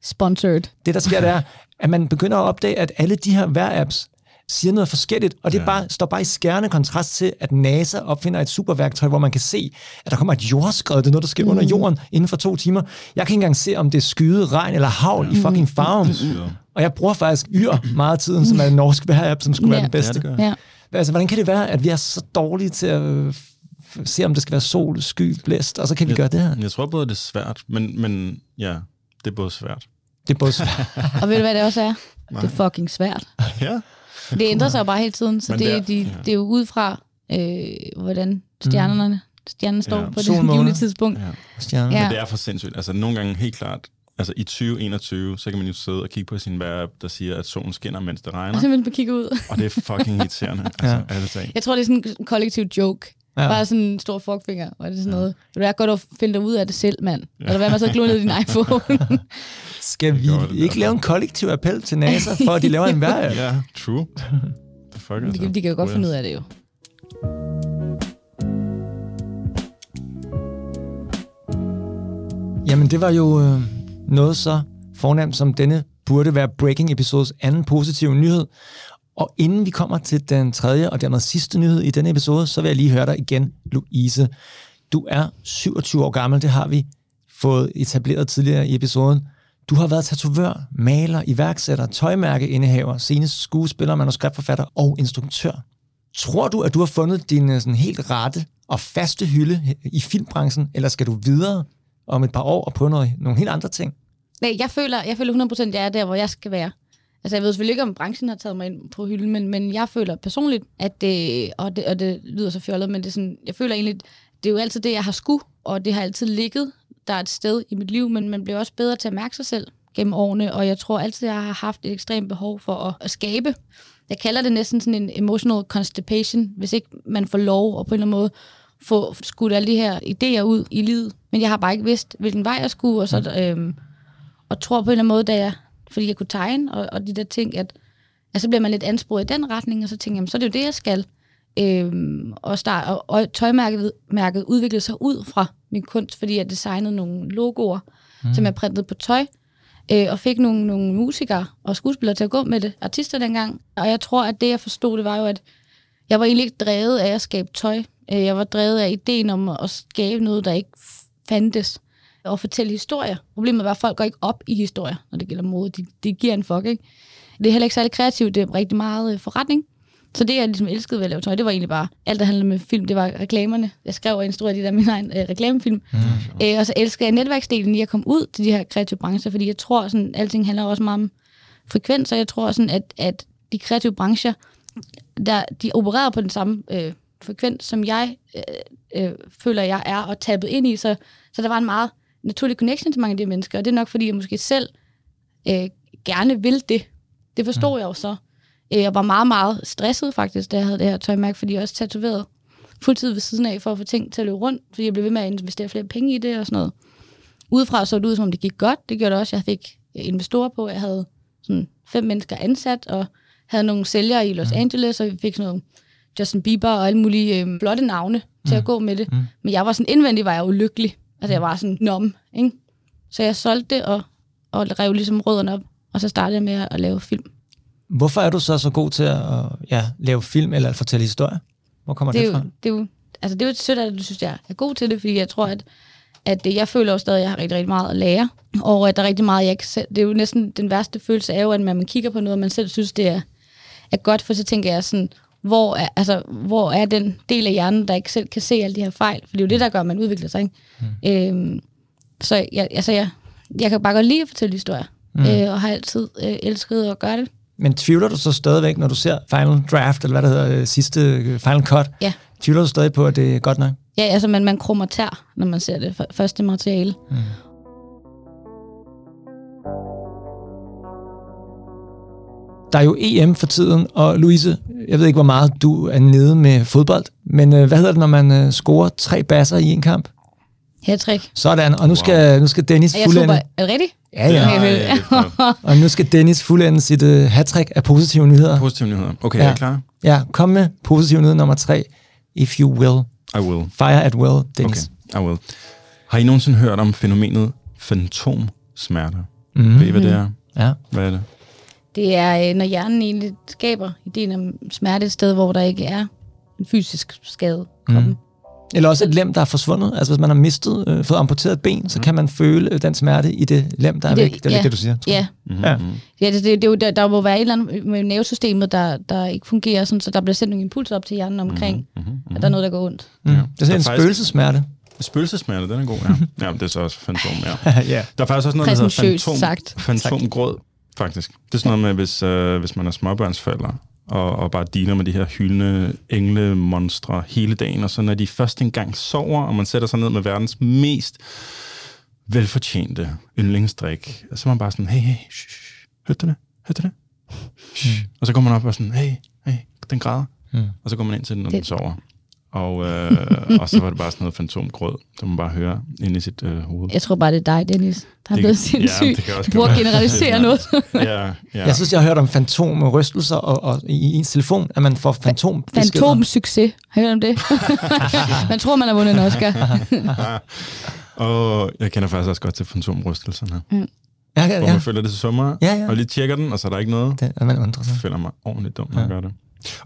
Sponsored. det, der sker, det er, at man begynder at opdage, at alle de her vejr-apps siger noget forskelligt, og det ja. Bare, står bare i skærende kontrast til, at NASA opfinder et superværktøj, hvor man kan se, at der kommer et jordskred, det er noget, der sker mm. under jorden inden for to timer. Jeg kan ikke engang se, om det er skyde, regn eller havl ja. i fucking farven. Og jeg bruger faktisk Yr meget af tiden, som er en norsk vejr-app, som skulle Ja. være den bedste. Ja, det gør Ja. Altså, hvordan kan det være, at vi er så dårlige til at øh, se, om det skal være sol, sky, blæst, og så kan vi Jeg- gøre det her? Jeg tror både, det er svært, men, men ja, det er både svært. Det er både svært. Og ved du, hvad det også er? Nej. Det er fucking svært. Ja. Det ændrer sig jo bare hele tiden, så Men det, det er, er- de, ja. det er jo ud fra øh, hvordan stjernerne, stjernen står Ja. på Sol, det givende tidspunkt. Ja. Ja. Men det er for sindssygt. Altså nogle gange helt klart, altså i 2021, så kan man jo sidde og kigge på sin vejr, der siger, at solen skinner, mens det Og regner. simpelthen på kigge ud. Og det er fucking irriterende. Altså, Ja. talt. Jeg tror, det er sådan en kollektiv joke. Ja. Bare sådan en stor fuckfinger. Og det er sådan noget. Det er godt at finde dig ud af det selv, mand. Ja. Eller hvad man så glor ned i din iPhone. Skal vi gjorde det ikke lave en kollektiv appel til NASA, for at de laver en vejr? Ja, true. The fuck, altså. de, kan- de kan jo godt finde ud af det jo. Jamen, det var jo øh, noget så fornemt, som denne burde være Breaking Episodes anden positive nyhed. Og inden vi kommer til den tredje og dermed sidste nyhed i denne episode, så vil jeg lige høre dig igen, Louise. Du er 27 år gammel, det har vi fået etableret tidligere i episoden. Du har været tatovør, maler, iværksætter, tøjmærkeindehaver, senest skuespiller, manuskriptforfatter og instruktør. Tror du, at du har fundet din øh, sådan helt rette og faste hylde i filmbranchen, eller skal du videre om et par år og prøve noget, nogle helt andre ting? Nej, jeg føler, jeg føler 100% at jeg er der, hvor jeg skal være. Altså, jeg ved selvfølgelig ikke, om branchen har taget mig ind på hylden, men, men jeg føler personligt, at det, og det, og det lyder så fjollet, men det er sådan, jeg føler egentlig, det er jo altid det, jeg har sku, og det har altid ligget der er et sted i mit liv, men man bliver også bedre til at mærke sig selv gennem årene, og jeg tror altid, jeg har haft et ekstremt behov for at, at skabe. Jeg kalder det næsten sådan en emotional constipation, hvis ikke man får lov at på en eller anden måde få skudt alle de her idéer ud i livet. Men jeg har bare ikke vidst, hvilken vej jeg skulle, og så øhm, og tror på en eller anden måde, da jeg, fordi jeg kunne tegne, og, og de der ting, at, at så bliver man lidt ansporet i den retning, og så tænker jeg, jamen, så er det jo det, jeg skal. Øhm, og, start, og, og tøjmærket mærket udviklede sig ud fra min kunst, fordi jeg designede nogle logoer, mm. som jeg printede på tøj, øh, og fik nogle, nogle musikere og skuespillere til at gå med det, artister dengang. Og jeg tror, at det, jeg forstod, det var jo, at jeg var egentlig ikke drevet af at skabe tøj. Øh, Jeg var drevet af ideen om at skabe noget, der ikke fandtes og fortælle historier. Problemet var, at folk går ikke op i historier, når det gælder mode. De, de giver en fuck, ikke? Det er heller ikke særlig kreativt. Det er rigtig meget øh, forretning. Så det, jeg ligesom elskede ved at lave tøj, det var egentlig bare alt, der handlede med film. Det var reklamerne. Jeg skrev og instruerede de der mine egne øh, reklamefilm. Mm. Øh, og så elskede jeg netværksdelen i at komme ud til de her kreative brancher, fordi jeg tror, sådan, alting handler også meget om frekvens, og jeg tror sådan, at, at de kreative brancher, der, de opererer på den samme øh, frekvens, som jeg øh, øh, føler, jeg er og tabet ind i. Så, så der var en meget naturlig connection til mange af de mennesker, og det er nok, fordi jeg måske selv øh, gerne vil det. Det forstod mm. jeg jo så. Øh, Jeg var meget, meget stresset faktisk, da jeg havde det her tøjmærke, fordi jeg også tatoveret fuldtid ved siden af for at få ting til at løbe rundt, fordi jeg blev ved med at investere flere penge i det og sådan noget. Udefra så det ud, som om det gik godt. Det gjorde det også. Jeg fik investorer på. Jeg havde sådan fem mennesker ansat, og havde nogle sælgere i Los Angeles, og vi fik sådan noget Justin Bieber og alle mulige øh, flotte navne til at gå med det. Mm. Men jeg var sådan indvendig, var jeg ulykkelig. Altså jeg var sådan nom, ikke? Så jeg solgte det og, og rev ligesom rødderne op, og så startede jeg med at, at lave film. Hvorfor er du så så god til at ja, lave film eller at fortælle historier? Hvor kommer det, det, fra? jo, det, er jo, altså det er jo sødt, at du synes, jeg er god til det, fordi jeg tror, at, at det- jeg føler jo stadig, at jeg har rigtig, rigtig meget at lære, og at der er rigtig meget, jeg ikke selv... Det er jo næsten den værste følelse er jo, at man kigger på noget, og man selv synes, det er, er godt, for så tænker jeg sådan, hvor er, altså, hvor er den del af hjernen, der ikke selv kan se alle de her fejl? For det er jo det, der gør, at man udvikler sig. Ikke? Mm. Øhm, så jeg, altså, jeg, jeg kan bare godt lide at fortælle historier, mm. øh, og har altid øh, elsket at gøre det. Men tvivler du så stadigvæk, når du ser Final Draft, eller hvad det hedder, øh, sidste øh, Final Cut? Ja. Tvivler du stadig på, at det er godt nok? Ja, altså man, man krummer tær, når man ser det første materiale. Mm. Der er jo EM for tiden, og Louise, jeg ved ikke, hvor meget du er nede med fodbold, men øh, hvad hedder det, når man øh, scorer tre basser i en kamp? Hattrick. Sådan, og nu skal, nu skal Dennis jeg super? fuldende... Er det rigtigt? Ja, ja. Okay, ja, det er Og nu skal Dennis fuldende sit uh, hat af positive nyheder. positive nyheder. Okay, Ja. ja. er I klar? Ja, kom med positiv nyhed nummer tre. If you will. I will. Fire at will, Dennis. Okay, I will. Har I nogensinde hørt om fænomenet fantomsmerter? Mhm. Mm. Ved I, hvad det er? Ja. Hvad er det? Det er, øh, når hjernen egentlig skaber ideen om smerte et sted, hvor der ikke er en fysisk skade i kroppen. Mm. Eller også et lem, der er forsvundet. Altså hvis man har mistet, øh, fået amputeret et ben, så kan man føle øh, den smerte i det lem, der er det- væk. Det er ja. ja. det, du siger. tror jeg. Ja, Mm-hmm. Ja. ja det, det, det, er der, der må være et eller andet med nervesystemet, der, der ikke fungerer, sådan, så der bliver sendt nogle impulser op til hjernen omkring, mm-hmm. at der er noget, der går ondt. Mm. Det er sådan Der en faktisk- spøgelsesmerte. Spøgelsesmerte, den er god, ja. ja, men det er så også fantom, ja. ja. Der er faktisk også noget, der hedder fantom, sagt. fantomgråd, faktisk. Det er sådan noget med, hvis, øh, hvis man er småbørnsforældre, og, og bare dealer med de her hyldende englemonstre hele dagen. Og så når de først engang sover, og man sætter sig ned med verdens mest velfortjente yndlingsdrik, så er man bare sådan, hey, hey, shh, shh, hørte du det? Hørte du det? Shh. Og så går man op og sådan, hey, hey, den græder. Mm. Og så går man ind til den, når den Det- sover. Og, øh, og så var det bare sådan noget fantomgrød, som man bare hører inde i sit øh, hoved. Jeg tror bare, det er dig, Dennis, der er Det- blevet ja, sindssyg. også du være. generalisere noget. Ja, ja. Jeg synes, jeg har hørt om fantomrystelser og, og i, ens telefon, at man får fantom Fantomsucces. Har I hørt om det? man tror, man har vundet en Oscar. og jeg kender faktisk også godt til fantomrystelserne. Ja, ja, Hvor ja. man følger det til sommer, Ja, ja. og lige tjekker den, og så er der ikke noget. Det er man undrer sig. Jeg føler mig ordentligt dum, når jeg gør det.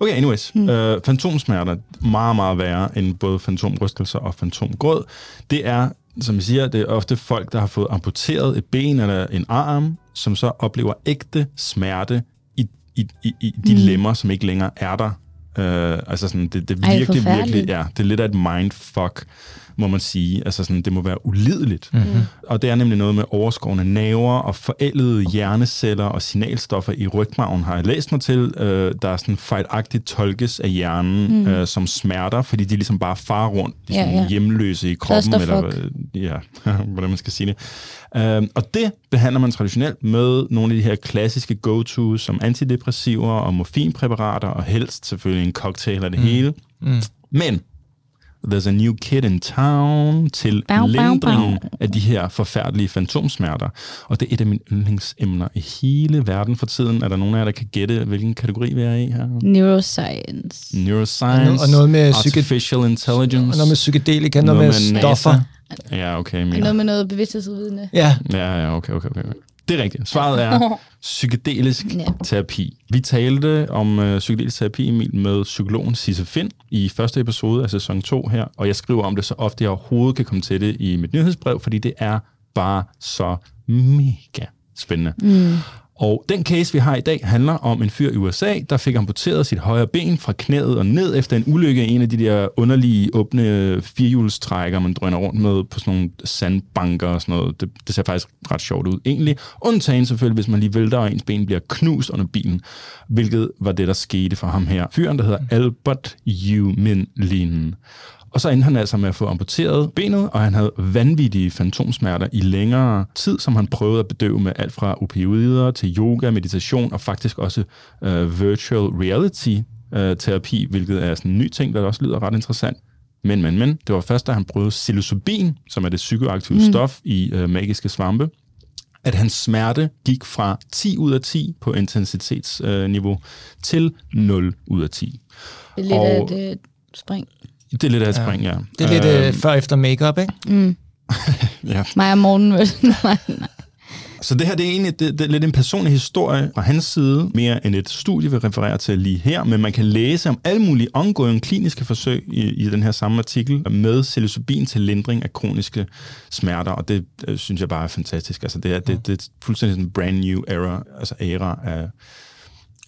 Okay, anyways. Mm. Øh, fantomsmerter, meget, meget værre end både fantomrystelser og fantomgrød. Det er, som jeg siger, det er ofte folk, der har fået amputeret et ben eller en arm, som så oplever ægte smerte i, i, i, i de mm. lemmer, som ikke længere er der. Øh, altså sådan, det, det Ej, virkelig, forfærdeligt. virkelig, ja, det er lidt af et mindfuck, må man sige. Altså sådan, det må være ulideligt. Mm-hmm. Og det er nemlig noget med overskårende naver og forældede hjerneceller og signalstoffer i rygmarven, har jeg læst mig til, øh, der er sådan fejlagtigt tolkes af hjernen mm. øh, som smerter, fordi de ligesom bare farer rundt, er Ja, sådan ja. hjemløse i kroppen, eller øh, ja, hvordan man skal sige det. Øh, og det behandler man traditionelt med nogle af de her klassiske go-tos, som antidepressiver og morfinpræparater, og helst selvfølgelig en cocktail af det mm. hele. Mm. Men There's a new kid in town til Bow, bow, lindringen bow. af de her forfærdelige fantomsmerter. Og det er et af mine yndlingsemner i hele verden for tiden. Er der nogen af jer, der kan gætte, hvilken kategori vi er i her? Neuroscience. Neuroscience, Og noget med psyke- artificial intelligence. Og noget med psykedelika, noget, noget med, NASA. stoffer. Ja, okay. Og Mina. noget med noget bevidsthedsudvidende. Ja, Ja, ja, okay, okay, okay. Det er rigtigt. Svaret er psykedelisk Ja. terapi. Vi talte om øh, psykedelisk terapi, Emil, med psykologen Sisse Finn i første episode af sæson 2 her, og jeg skriver om det så ofte, jeg overhovedet kan komme til det i mit nyhedsbrev, fordi det er bare så mega spændende. Mm. Og den case, vi har i dag, handler om en fyr i USA, der fik amputeret sit højre ben fra knæet og ned efter en ulykke i en af de der underlige åbne firehjulstrækker, man drøner rundt med på sådan nogle sandbanker og sådan noget. Det, det ser faktisk ret sjovt ud egentlig. Undtagen selvfølgelig, hvis man lige vælter, og ens ben bliver knust under bilen, hvilket var det, der skete for ham her. Fyren, der hedder Albert Yumin Lin. Og så endte han altså med at få amputeret benet, og han havde vanvittige fantomsmerter i længere tid, som han prøvede at bedøve med alt fra opioider til yoga, meditation og faktisk også uh, virtual reality uh, terapi, hvilket er sådan en ny ting, der også lyder ret interessant. Men, men, men, det var først, da han prøvede psilocybin, som er det psykoaktive mm. stof i uh, magiske svampe, at hans smerte gik fra 10 ud af 10 på intensitetsniveau til 0 ud af 10. Det er lidt Og- af et øh, spring. Det er lidt af et spring, ja. det er lidt Øhm, øh, før efter makeup, ikke? ja. Mig og Morten. Så det her det er egentlig det, det er lidt en personlig historie fra hans side, mere end et studie vil referere til lige her, men man kan læse om alle mulige ongoing kliniske forsøg i, i den her samme artikel med psilocybin til lindring af kroniske smerter, og det øh, synes jeg bare er fantastisk. Altså det er, det, det er fuldstændig sådan en brand new era, altså æra af...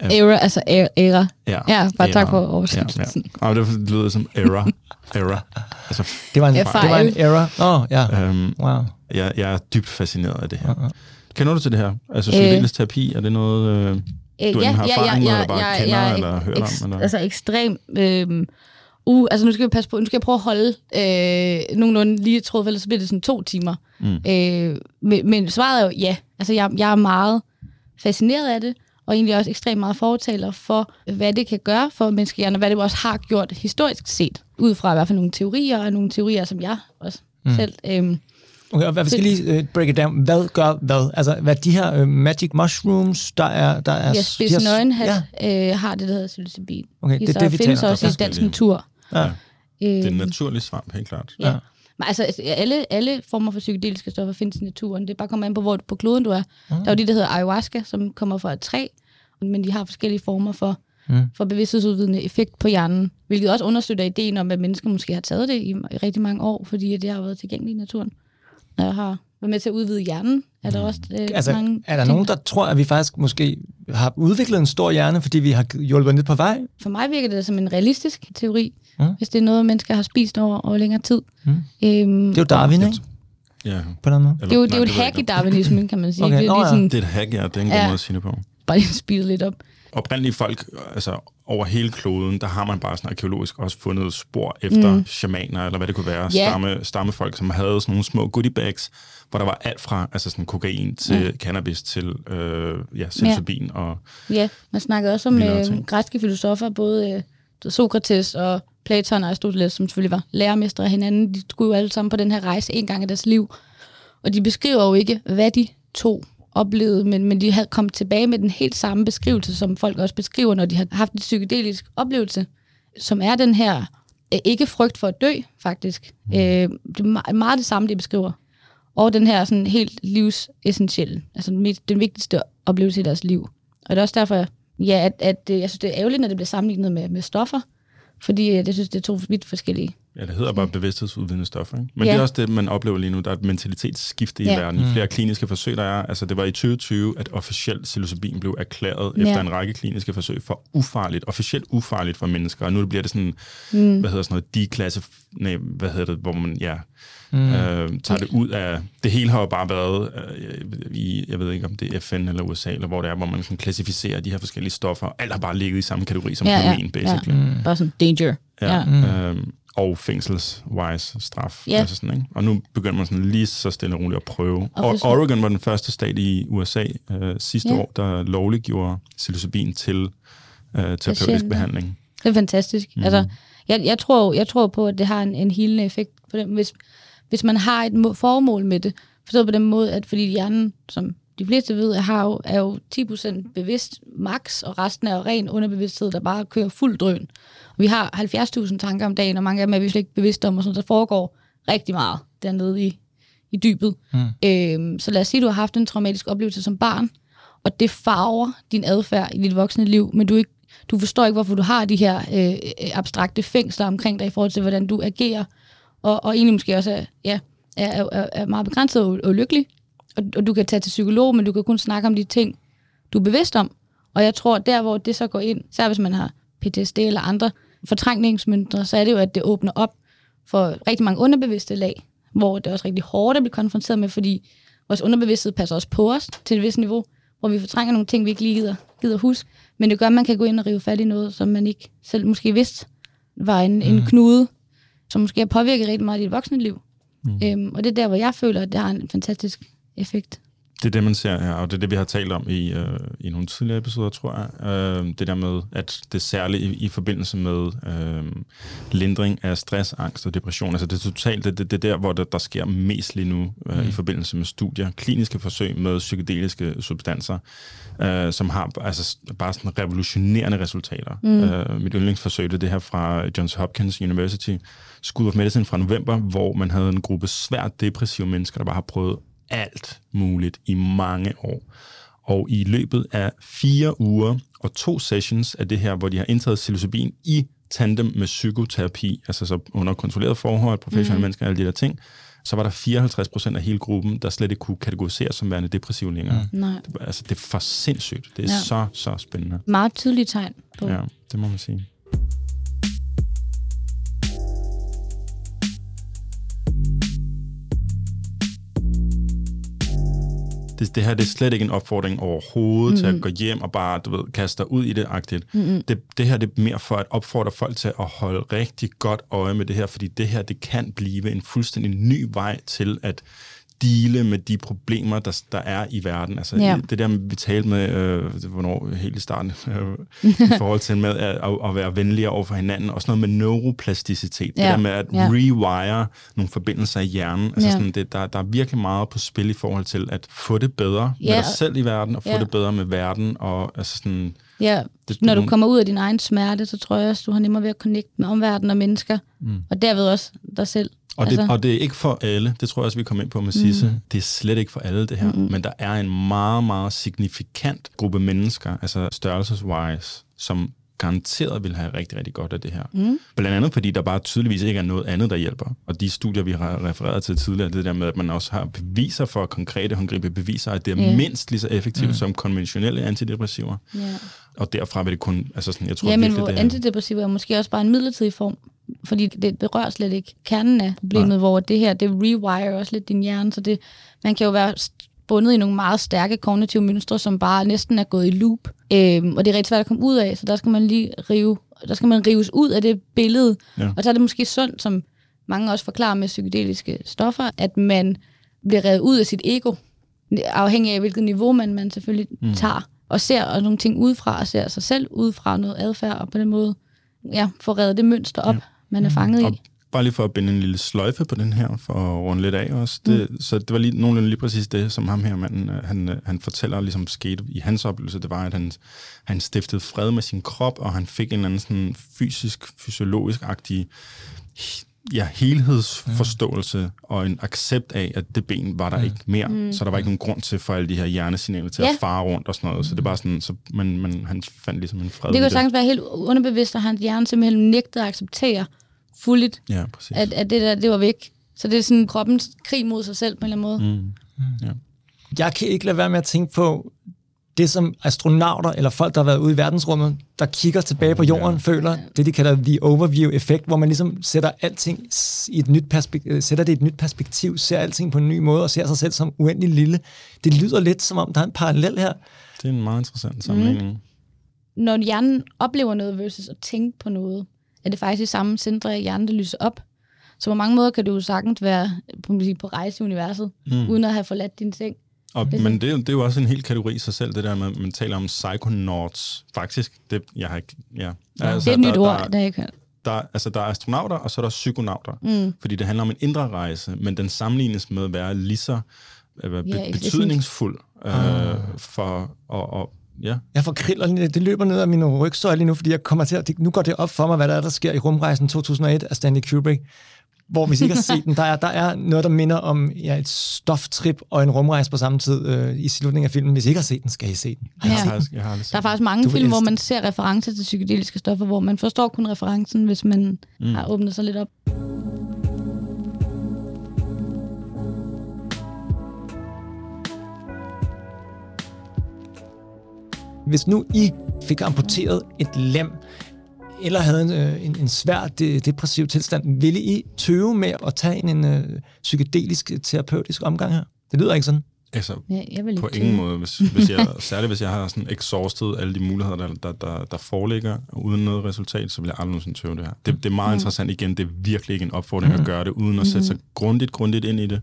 Era, altså era. era. Ja, Ja, bare tak æra. for Ja, oversættelsen. ja. Og det lyder som era. era. Altså, Det var en, Ja, det var en fejl. error. Åh, oh, ja. øhm, Wow. jeg, jeg er dybt fascineret af det her. Kender du til det her? Altså psykedelisk terapi, er det noget... Øh, Øh, Du enten har erfaring med, eller bare kender, eller hørt om, eller? Altså ekstrem... Øh, uh, altså nu skal vi passe på, nu skal jeg prøve at holde øh, nogenlunde lige tråd, for ellers så bliver det sådan to timer. Mm. Øh, men, men svaret er jo ja. Altså jeg, jeg er meget fascineret af det, og egentlig også ekstremt meget fortaler for, hvad det kan gøre for menneskehjernen, og hvad det også har gjort historisk set, ud fra i hvert fald nogle teorier, og nogle teorier, som jeg også mm. selv... Øh, Okay, og hvad- vi skal lige uh, break it down. Hvad gør hvad? Altså, hvad de her uh, magic mushrooms, der er... Der er Ja, Spids Nøgenhat Ja, øh, har det, der hedder psilocybin. okay, det er så det, vi findes også i dansk natur. Ja. Øh, det er en naturlig svamp, helt klart. Ja. Men altså, altså, alle, alle former for psykedeliske stoffer findes i naturen. Det er bare kommer an på, hvor på kloden du er. Mm. Der er jo de, der hedder ayahuasca, som kommer fra et træ, men de har forskellige former for, Mm. for bevidsthedsudvidende effekt på hjernen, hvilket også understøtter ideen om, at mennesker måske har taget det i, i rigtig mange år, fordi det har været tilgængeligt i naturen. Og har været med til at udvide hjernen, er der også øh, Altså, mange er der nogen, der tror, at vi faktisk måske har udviklet en stor hjerne, fordi vi har hjulpet lidt på vej? For mig virker det som en realistisk teori, Mm. hvis det er noget, mennesker har spist over, over længere tid. Mm. Øhm, Det er jo Darwin, ikke? Ja. På den måde. det er jo, det er jo et hack i darwinismen, kan man sige. Okay, det er lige ja. sådan, Det er et hack, ja. Det er en god Ja. måde at sige det på. bare lige speede lidt op. oprindelige folk, altså over hele kloden, der har man bare sådan arkeologisk også fundet spor efter mm. shamaner, eller hvad det kunne være, Ja. stamme, stammefolk, som havde sådan nogle små goodie bags, hvor der var alt fra altså sådan kokain til Mm. cannabis til øh, ja, psilocybin og Ja, man snakker også om øh, græske filosofer, både øh, Sokrates og Platon og Aristoteles, som selvfølgelig var lærermestre af hinanden. De skulle jo alle sammen på den her rejse en gang i deres liv. Og de beskriver jo ikke, hvad de to oplevede, men, men de havde kommet tilbage med den helt samme beskrivelse, som folk også beskriver, når de har haft en psykedelisk oplevelse, som er den her øh, ikke frygt for at dø, faktisk. Mm. Øh, det er me- meget det samme, de beskriver. Og den her sådan helt livsessentielle, altså den vigtigste oplevelse i deres liv. Og det er også derfor, ja, at, at øh, jeg synes, det er ærgerligt, når det bliver sammenlignet med, med stoffer, fordi øh, jeg synes, det er to vidt forskellige. Ja, det hedder bare bevidsthedsudvidende stoffer. Ikke? Men Ja. det er også det, man oplever lige nu. Der er et mentalitetsskifte i Ja. verden. I flere kliniske forsøg, der er. Altså, det var i 2020, at officielt psilocybin blev erklæret Ja. efter en række kliniske forsøg for ufarligt, officielt ufarligt for mennesker. Og nu bliver det sådan, mm. hvad hedder sådan noget, deklassif... Nej, hvad hedder det, hvor man, ja, mm. øh, tager det ud af... Det hele har jo bare været øh, i, jeg ved ikke, om det er FN eller USA, eller hvor det er, hvor man sådan klassificerer de her forskellige stoffer. Alt har bare ligget i samme kategori som Ja, ja, heroin, basically. Ja. Bare sådan danger. Ja. Ja. Mm. Øhm, og fængselswise straf. Ja. Altså sådan, ikke? Og nu begynder man sådan lige så stille og roligt at prøve. Og Og Oregon var den første stat i USA øh, sidste Ja. år, der lovliggjorde psilocybin til øh, terapeutisk behandling. Det er fantastisk. Mm. Altså, jeg, jeg, tror, jeg tror på, at det har en, en healende effekt på dem, hvis, hvis man har et må, formål med det. Forstået på den måde, at fordi hjernen, som de fleste ved, har jo, er jo 10% bevidst max, og resten er jo ren underbevidsthed, der bare kører fuld drøn. Og vi har 70.000 tanker om dagen, og mange af dem er vi slet ikke bevidste om, og sådan, der foregår rigtig meget dernede i, i dybet. Mm. Øhm, så lad os sige, at du har haft en traumatisk oplevelse som barn, og det farver din adfærd i dit voksne liv, men du, ikke, du forstår ikke, hvorfor du har de her øh, øh, abstrakte fængsler omkring dig i forhold til, hvordan du agerer, og, og egentlig måske også er, ja, er, er, er meget begrænset og og ulykkelig. Og, og du kan tage til psykolog, men du kan kun snakke om de ting, du er bevidst om. Og jeg tror, der hvor det så går ind, så hvis man har PTSD eller andre fortrængningsmønstre, så er det jo, at det åbner op for rigtig mange underbevidste lag, hvor det er også rigtig hårdt at blive konfronteret med, fordi vores underbevidsthed passer også på os til et vist niveau, hvor vi fortrænger nogle ting, vi ikke lige gider, gider huske. Men det gør, at man kan gå ind og rive fat i noget, som man ikke selv måske vidste var en, mm. en knude, som måske har påvirket rigtig meget i dit voksne liv. Mm. Øhm, og det er der, hvor jeg føler, at det har en fantastisk effekt. Det er det, man ser her, og det er det, vi har talt om i, øh, i nogle tidligere episoder, tror jeg. Øh, det der med, at det særligt i, i forbindelse med øh, lindring af stress, angst og depression. Altså det er totalt, det, det, det er der, hvor der, der sker mest lige nu øh, mm. i forbindelse med studier. Kliniske forsøg med psykedeliske substanser, øh, som har altså, bare sådan revolutionerende resultater. Mm. Øh, mit yndlingsforsøg, det er det her fra Johns Hopkins University School of Medicine fra november, hvor man havde en gruppe svært depressive mennesker, der bare har prøvet alt muligt i mange år. Og i løbet af fire uger og to sessions af det her, hvor de har indtaget psilocybin i tandem med psykoterapi, altså så under kontrolleret forhold, professionelle mm. mennesker og alle de der ting, så var der 54 procent af hele gruppen, der slet ikke kunne kategoriseres som værende depressiv længere. Mm. Nej. Det, altså, det er for sindssygt. Det er Ja. så, så spændende. Meget tydelige tegn på. Ja, det må man sige. Det, det her det er slet ikke en opfordring overhovedet mm-hmm. til at gå hjem og bare, du ved, kaste dig ud i det agtigt. Mm-hmm. Det, det her det er mere for at opfordre folk til at holde rigtig godt øje med det her, fordi det her det kan blive en fuldstændig ny vej til at dele med de problemer, der, der er i verden. Altså Ja. det der, vi talte med, øh, hvornår, helt i starten, øh, i forhold til med at, at, at være venligere over for hinanden, også noget med neuroplasticitet, ja. Det der med at Ja. rewire nogle forbindelser i hjernen. Altså Ja. sådan, det, der, der er virkelig meget på spil i forhold til at få det bedre Ja. med dig selv i verden, og få Ja. det bedre med verden, og altså sådan, Ja, det, når du kommer ud af din egen smerte, så tror jeg også, du har nemmere ved at connecte med omverdenen og mennesker, mm. og derved også dig selv. Og det, altså. og det er ikke for alle, det tror jeg også, vi kommer ind på med Sisse. Mm. Det er slet ikke for alle, det her. Mm. Men der er en meget, meget signifikant gruppe mennesker, altså størrelseswise, som garanteret vil have rigtig, rigtig godt af det her. Mm. Blandt andet, fordi der bare tydeligvis ikke er noget andet, der hjælper. Og de studier, vi har refereret til tidligere, det der med, at man også har beviser for konkrete, håndgribelige beviser, at det er yeah. mindst lige så effektivt mm. som konventionelle antidepressiver. Ja. Og derfra vil det kun, altså sådan, jeg tror Ja, men virkelig, hvor det er... antidepressiva er måske også bare en midlertidig form, fordi det berører slet ikke kernen af problemet, Nej. hvor det her, det rewire også lidt din hjerne, så det, man kan jo være bundet i nogle meget stærke kognitive mønstre, som bare næsten er gået i loop. Øhm, og det er rigtig svært at komme ud af, så der skal man lige rive, der skal man rives ud af det billede. Ja. Og så er det måske sundt, som mange også forklarer med psykedeliske stoffer, at man bliver revet ud af sit ego, afhængig af hvilket niveau man, man selvfølgelig mm. tager, og ser og nogle ting udefra, og ser sig selv udefra noget adfærd, og på den måde ja, får reddet det mønster op, ja. Man er fanget Og i. bare lige for at binde en lille sløjfe på den her, for at runde lidt af også. Det, mm. Så det var lige, nogenlunde lige præcis det, som ham her manden, øh, han, øh, han fortæller ligesom skete i hans oplevelse. Det var, at han, han stiftede fred med sin krop, og han fik en eller anden sådan fysisk, fysiologisk-agtig ja, helhedsforståelse ja. og en accept af, at det ben var der ja. ikke mere. Mm. Så der var ikke nogen grund til for alle de her hjernesignaler til ja. at fare rundt og sådan noget. Så det var sådan, så man, man, han fandt ligesom en fred Det kunne sagtens være helt underbevidst, og hans hjerne simpelthen nægtede at acceptere fuldt, Ja, præcis. at, at det der, det var væk. Så det er sådan kroppens krig mod sig selv på en eller anden måde. Mm. Ja. Jeg kan ikke lade være med at tænke på det, som astronauter eller folk, der har været ude i verdensrummet, der kigger tilbage på jorden, ja. føler det, de kalder the overview-effekt, hvor man ligesom sætter alting i et nyt perspektiv, sætter det i et nyt perspektiv, ser alting på en ny måde og ser sig selv som uendelig lille. Det lyder lidt som om, der er en parallel her. Det er en meget interessant sammenligning. Mm. Når hjernen oplever noget versus at tænke på noget, er det faktisk de samme centre i hjernen, der lyser op. Så på mange måder kan du jo sagtens være på, på rejse i universet, mm. uden at have forladt din seng. Og, men det, er jo- det er jo også en helt kategori i sig selv, det der med, man taler om psychonauts. Faktisk, det, jeg har ikke, ja. Altså, det er et nyt der, ord, Der, der ikke der, altså, der er astronauter, og så er der psykonauter. Mm. Fordi det handler om en indre rejse, men den sammenlignes med at være lige så øh, be, Ja, betydningsfuld øh, for, og, og, ja, Jeg får kriller, det løber ned ad min rygsøjle lige nu, fordi jeg kommer til at, nu går det op for mig, hvad der er, der sker i rumrejsen 2001 af Stanley Kubrick. Hvor hvis I ikke har set den, der er, der er noget, der minder om ja, et stoftrip og en rumrejse på samme tid øh, i slutningen af filmen. Hvis I ikke har set den, skal I se den. jeg, Ja. har, faktisk- jeg har set Der er faktisk mange Du film, hvor man ser referencer til psykedeliske stoffer, hvor man forstår kun referencen, hvis man mm. har åbnet sig lidt op. Hvis nu I fik amputeret et lem, eller havde en, øh, en, en svær de, depressiv tilstand, ville I tøve med at tage en, en øh, psykedelisk terapeutisk omgang her? Det lyder ikke sådan. Altså, Ja, jeg vil på ikke ingen måde. Hvis, hvis jeg, særligt hvis jeg har sådan exhausted alle de muligheder, der, der, der, der foreligger, uden noget resultat, så vil jeg aldrig nogensinde tøve det her. Det, det er meget interessant igen. Det er virkelig ikke en opfordring at gøre det, uden at sætte sig grundigt, grundigt ind i det.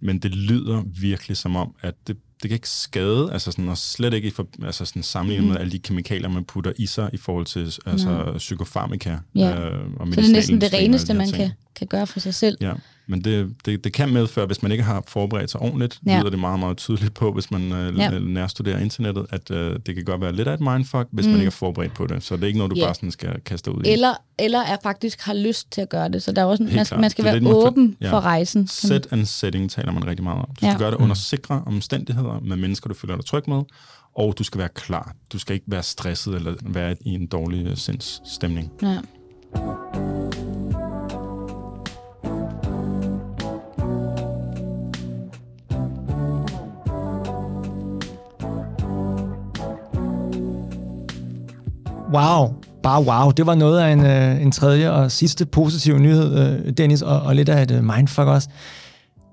Men det lyder virkelig som om, at det, det kan ikke skade, altså sådan, og slet ikke i for, altså sådan sammenlignet med alle de kemikalier, man putter i sig i forhold til altså, psykofarmika Ja. øh, og Så det er næsten det reneste, man kan, kan gøre for sig selv. Ja, men det, det, det kan medføre, hvis man ikke har forberedt sig ordentligt, Ja. lyder det meget, meget tydeligt på, hvis man øh, Ja. nærstuderer internettet, at øh, det kan godt være lidt af et mindfuck, hvis mm. man ikke er forberedt på det. Så det er ikke noget, du Ja. bare sådan skal kaste ud i. Eller, eller er faktisk har lyst til at gøre det. Så der er også, Helt man, klart. man skal Det være for- åben ja. for rejsen. Set and setting taler man rigtig meget om. Du skal Ja. gøre det under sikre omstændigheder med mennesker, du føler dig tryg med, og du skal være klar. Du skal ikke være stresset eller være i en dårlig øh, sindsstemning. Ja. Wow, bare wow. Det var noget af en, øh, en tredje og sidste positiv nyhed, øh, Dennis, og, og lidt af et øh, mindfuck også.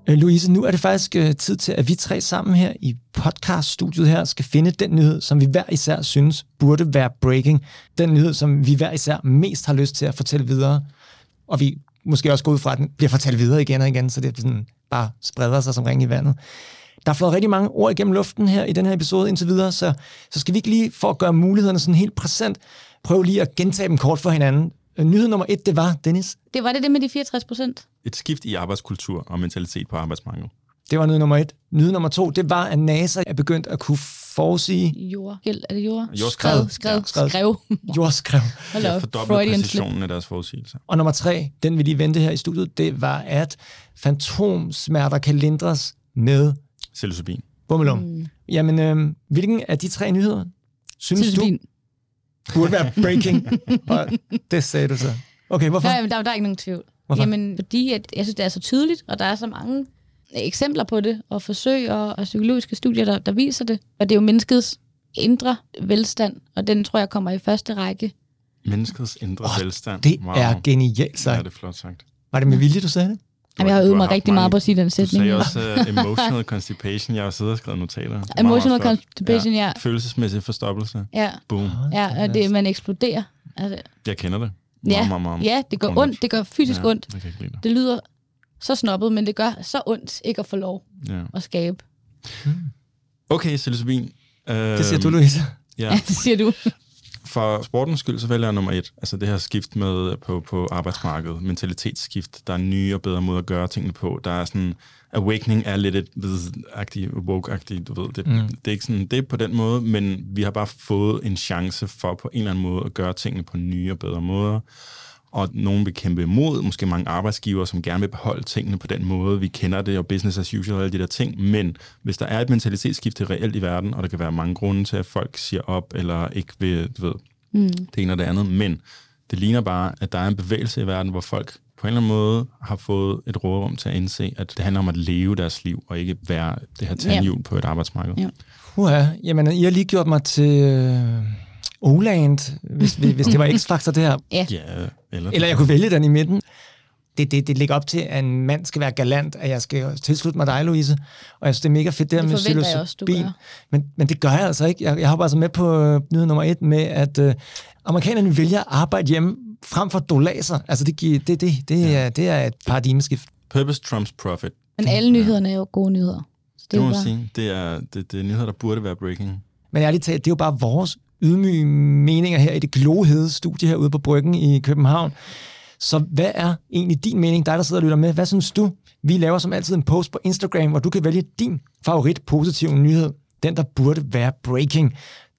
Øh, Louise, nu er det faktisk øh, tid til, at vi tre sammen her i podcaststudiet her skal finde den nyhed, som vi hver især synes burde være breaking. Den nyhed, som vi hver især mest har lyst til at fortælle videre. Og vi måske også går ud fra, at den bliver fortalt videre igen og igen, så det sådan bare spreder sig som ring i vandet. Der er flået rigtig mange ord igennem luften her i den her episode indtil videre, så, så skal vi ikke lige, for at gøre mulighederne sådan helt præsent, prøve lige at gentage dem kort for hinanden. Nyhed nummer et, det var, Dennis, Det var det det med de 64 procent. Et skift i arbejdskultur og mentalitet på arbejdsmarkedet. det var nyhed nummer et. Nyhed nummer to, det var, at NASA er begyndt at kunne forudsige Jordgæld, er det jord? Jordskred. Skred, Ja, skred, skrev. jordskrev. Hold op, slip. præcisionen af deres forudsigelser. Og nummer tre, den vi lige vente her i studiet, det var, at fantomsmerter kan lindres med Psilocybin. bummelum. Mm. Jamen, øh, hvilken af de tre nyheder synes Psilocybin. du burde være breaking? Og det sagde du så. Okay, hvorfor? Nej, men der, der er ikke nogen tvivl. Hvorfor? Jamen, fordi at, jeg synes, det er så tydeligt, og der er så mange eksempler på det, og forsøg og, og psykologiske studier, der, der viser det. Og det er jo menneskets indre velstand, og den tror jeg kommer i første række. Menneskets indre Åh, velstand. Det er genialt Ja, sagt. det er flot sagt. Var det med vilje, du sagde det? Jamen, jeg har Du øvet mig haft rigtig meget på at sige den Du sætning. sagde jo. også uh, emotional constipation. Jeg har siddet og skrevet notater. Meget, meget Emotional constipation, ja. Følelsesmæssig forstoppelse. Ja, Boom. ja og det, man eksploderer. Altså, Jeg kender det. ja, Meget, meget, meget. ja, det gør ondt. Det gør fysisk ja, ondt. Det. Det lyder så snobbet, men det gør så ondt ikke at få lov Ja. at skabe. Okay, psilocybin. Uh, Det siger du, Louise. Ja, Ja, det siger du. For sportens skyld, så vælger jeg nummer et. Altså det her skift med på, på arbejdsmarkedet. Mentalitetsskift. Der er nye og bedre måder at gøre tingene på. Der er sådan... Awakening er lidt et agtig woke-agtigt, du ved. Det, mm. det, er ikke sådan, det er på den måde, men vi har bare fået en chance for på en eller anden måde at gøre tingene på nye og bedre måder. Og nogen vil kæmpe imod, måske mange arbejdsgiver, som gerne vil beholde tingene på den måde. Vi kender det, og business as usual og alle de der ting. Men hvis der er et mentalitetsskifte reelt i verden, og der kan være mange grunde til, at folk siger op, eller ikke vil, du ved, mm. det ene og det andet. Men det ligner bare, at der er en bevægelse i verden, hvor folk på en eller anden måde har fået et rådrum til at indse, at det handler om at leve deres liv, og ikke være det her tandhjul på et arbejdsmarked. Ja. Uha, jamen, I har lige gjort mig til øh, Oland, hvis, hvis det var X-Factor det her. Ja. Ja, eller, Eller jeg kunne vælge den i midten. Det, det, det ligger op til, at en mand skal være galant, at jeg skal tilslutte mig dig, Louise. Og jeg synes, det er mega fedt, det her Det med også, du psilocybin. gør. Men, men det gør jeg altså ikke. Jeg, jeg har bare så med på øh, nyhed nummer et med, at øh, amerikanerne vælger at arbejde hjemme frem for dolaser. Altså, det, giver- det, det, det, ja. er, det er et paradigmeskift. Purpose trumps profit. Men alle nyhederne er jo gode nyheder. Så det Det er må jo man sige. Det er, det, det er nyheder, der burde være breaking. Men ærligt talt, det er jo bare vores ydmyge meninger her i det glohede studie herude på Bryggen i København. Så hvad er egentlig din mening, dig der sidder og lytter med? Hvad synes du? Vi laver som altid en post på Instagram, hvor du kan vælge din favorit positive nyhed. Den, der burde være breaking.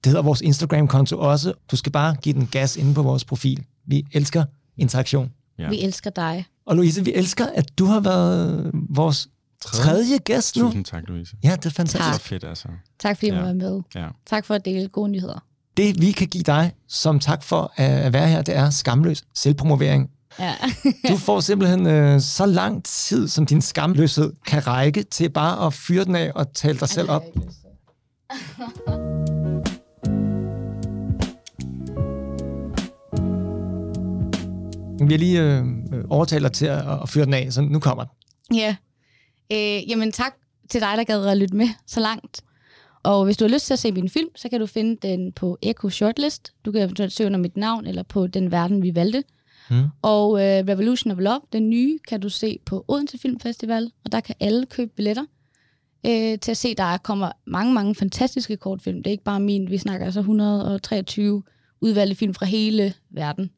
Det hedder vores Instagram-konto også. Du skal bare give den gas inde på vores profil. Vi elsker interaktion. Ja. vi elsker dig. Og Louise, vi elsker, at du har været vores Tredje. tredje gæst nu. Tusind tak, Louise. Ja, det er fantastisk. Tak. Så fedt, altså. Tak fordi jeg Ja. må være med. Ja. Tak for at dele gode nyheder. Det, vi kan give dig som tak for at være her, det er skamløs selvpromovering. Ja. Du får simpelthen øh, så lang tid, som din skamløshed kan række til bare at fyre den af og tale dig selv op. Vi har lige øh, overtalt dig til at, at fyre den af, så nu kommer den. Ja. Øh, jamen tak til dig, der gad at lytte med så langt. Og hvis du har lyst til at se min film, så kan du finde den på Echo Shortlist. Du kan eventuelt søge under mit navn, eller på Den Verden, vi valgte. Mm. Og øh, Revolution of Love, den nye, kan du se på Odense Film Festival, og der kan alle købe billetter øh, til at se, der kommer mange, mange fantastiske kortfilm. Det er ikke bare min, vi snakker altså 123 udvalgte film fra hele verden.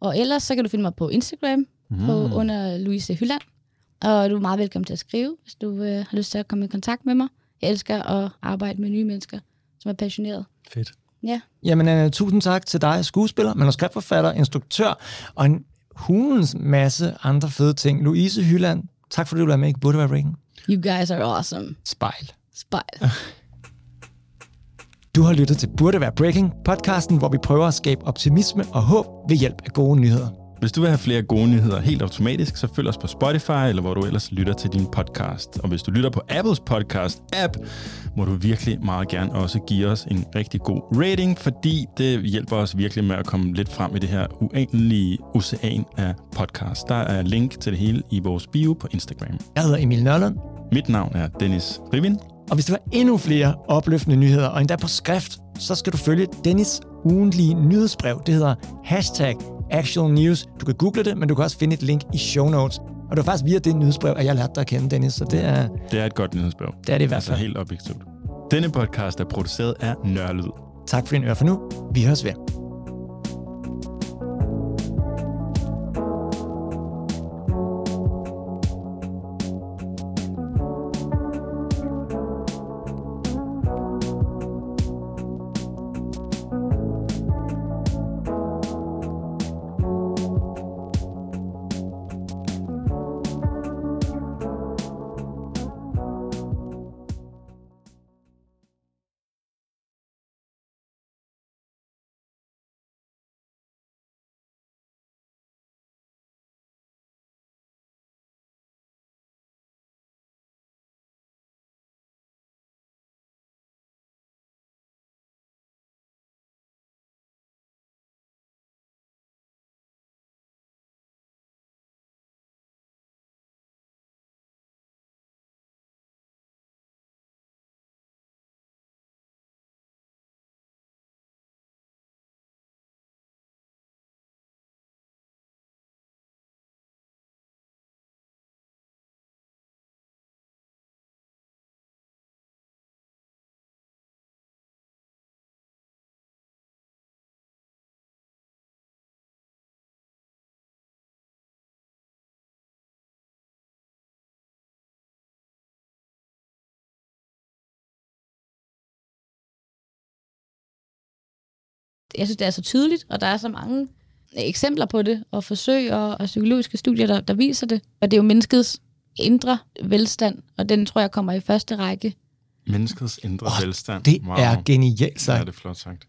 Og ellers så kan du finde mig på Instagram, mm. på, under Louise Hylland. Og du er meget velkommen til at skrive, hvis du øh, har lyst til at komme i kontakt med mig. Jeg elsker at arbejde med nye mennesker, som er passionerede. Fedt. Ja, Jamen, uh, tusind tak til dig, skuespiller, manuskriptforfatter, instruktør og en hulens masse andre fede ting. Louise Hyland, tak fordi du var med i Burde være Breaking. you guys are awesome. Spejl. Spejl. Du har lyttet til Burde være Breaking, podcasten, hvor vi prøver at skabe optimisme og håb ved hjælp af gode nyheder. Hvis du vil have flere gode nyheder helt automatisk, så følg os på Spotify, eller hvor du ellers lytter til din podcast. Og hvis du lytter på Apples podcast-app, må du virkelig meget gerne også give os en rigtig god rating, fordi det hjælper os virkelig med at komme lidt frem i det her uendelige ocean af podcast. Der er link til det hele i vores bio på Instagram. Jeg hedder Emil Nørlund, Mit navn er Dennis Rivin. og hvis du har endnu flere opløftende nyheder, og endda på skrift, så skal du følge Dennis ugentlige nyhedsbrev. Det hedder hashtag actual news. Du kan google det, men du kan også finde et link i show notes. Og det var faktisk via det nyhedsbrev, at jeg lærte dig at kende, Dennis, så det er, Det er et godt nyhedsbrev. det, er det i hvert Altså fald. helt objektivt. Denne podcast er produceret af Nørlyd. Tak for din øre for nu. Vi høres ved. Jeg synes, det er så tydeligt, og der er så mange eksempler på det, og forsøg og, og psykologiske studier, der, der viser det. Og det er jo menneskets indre velstand, og den tror jeg kommer i første række. Menneskets indre Åh, velstand. Det er genialt Så sagt. er det flot sagt.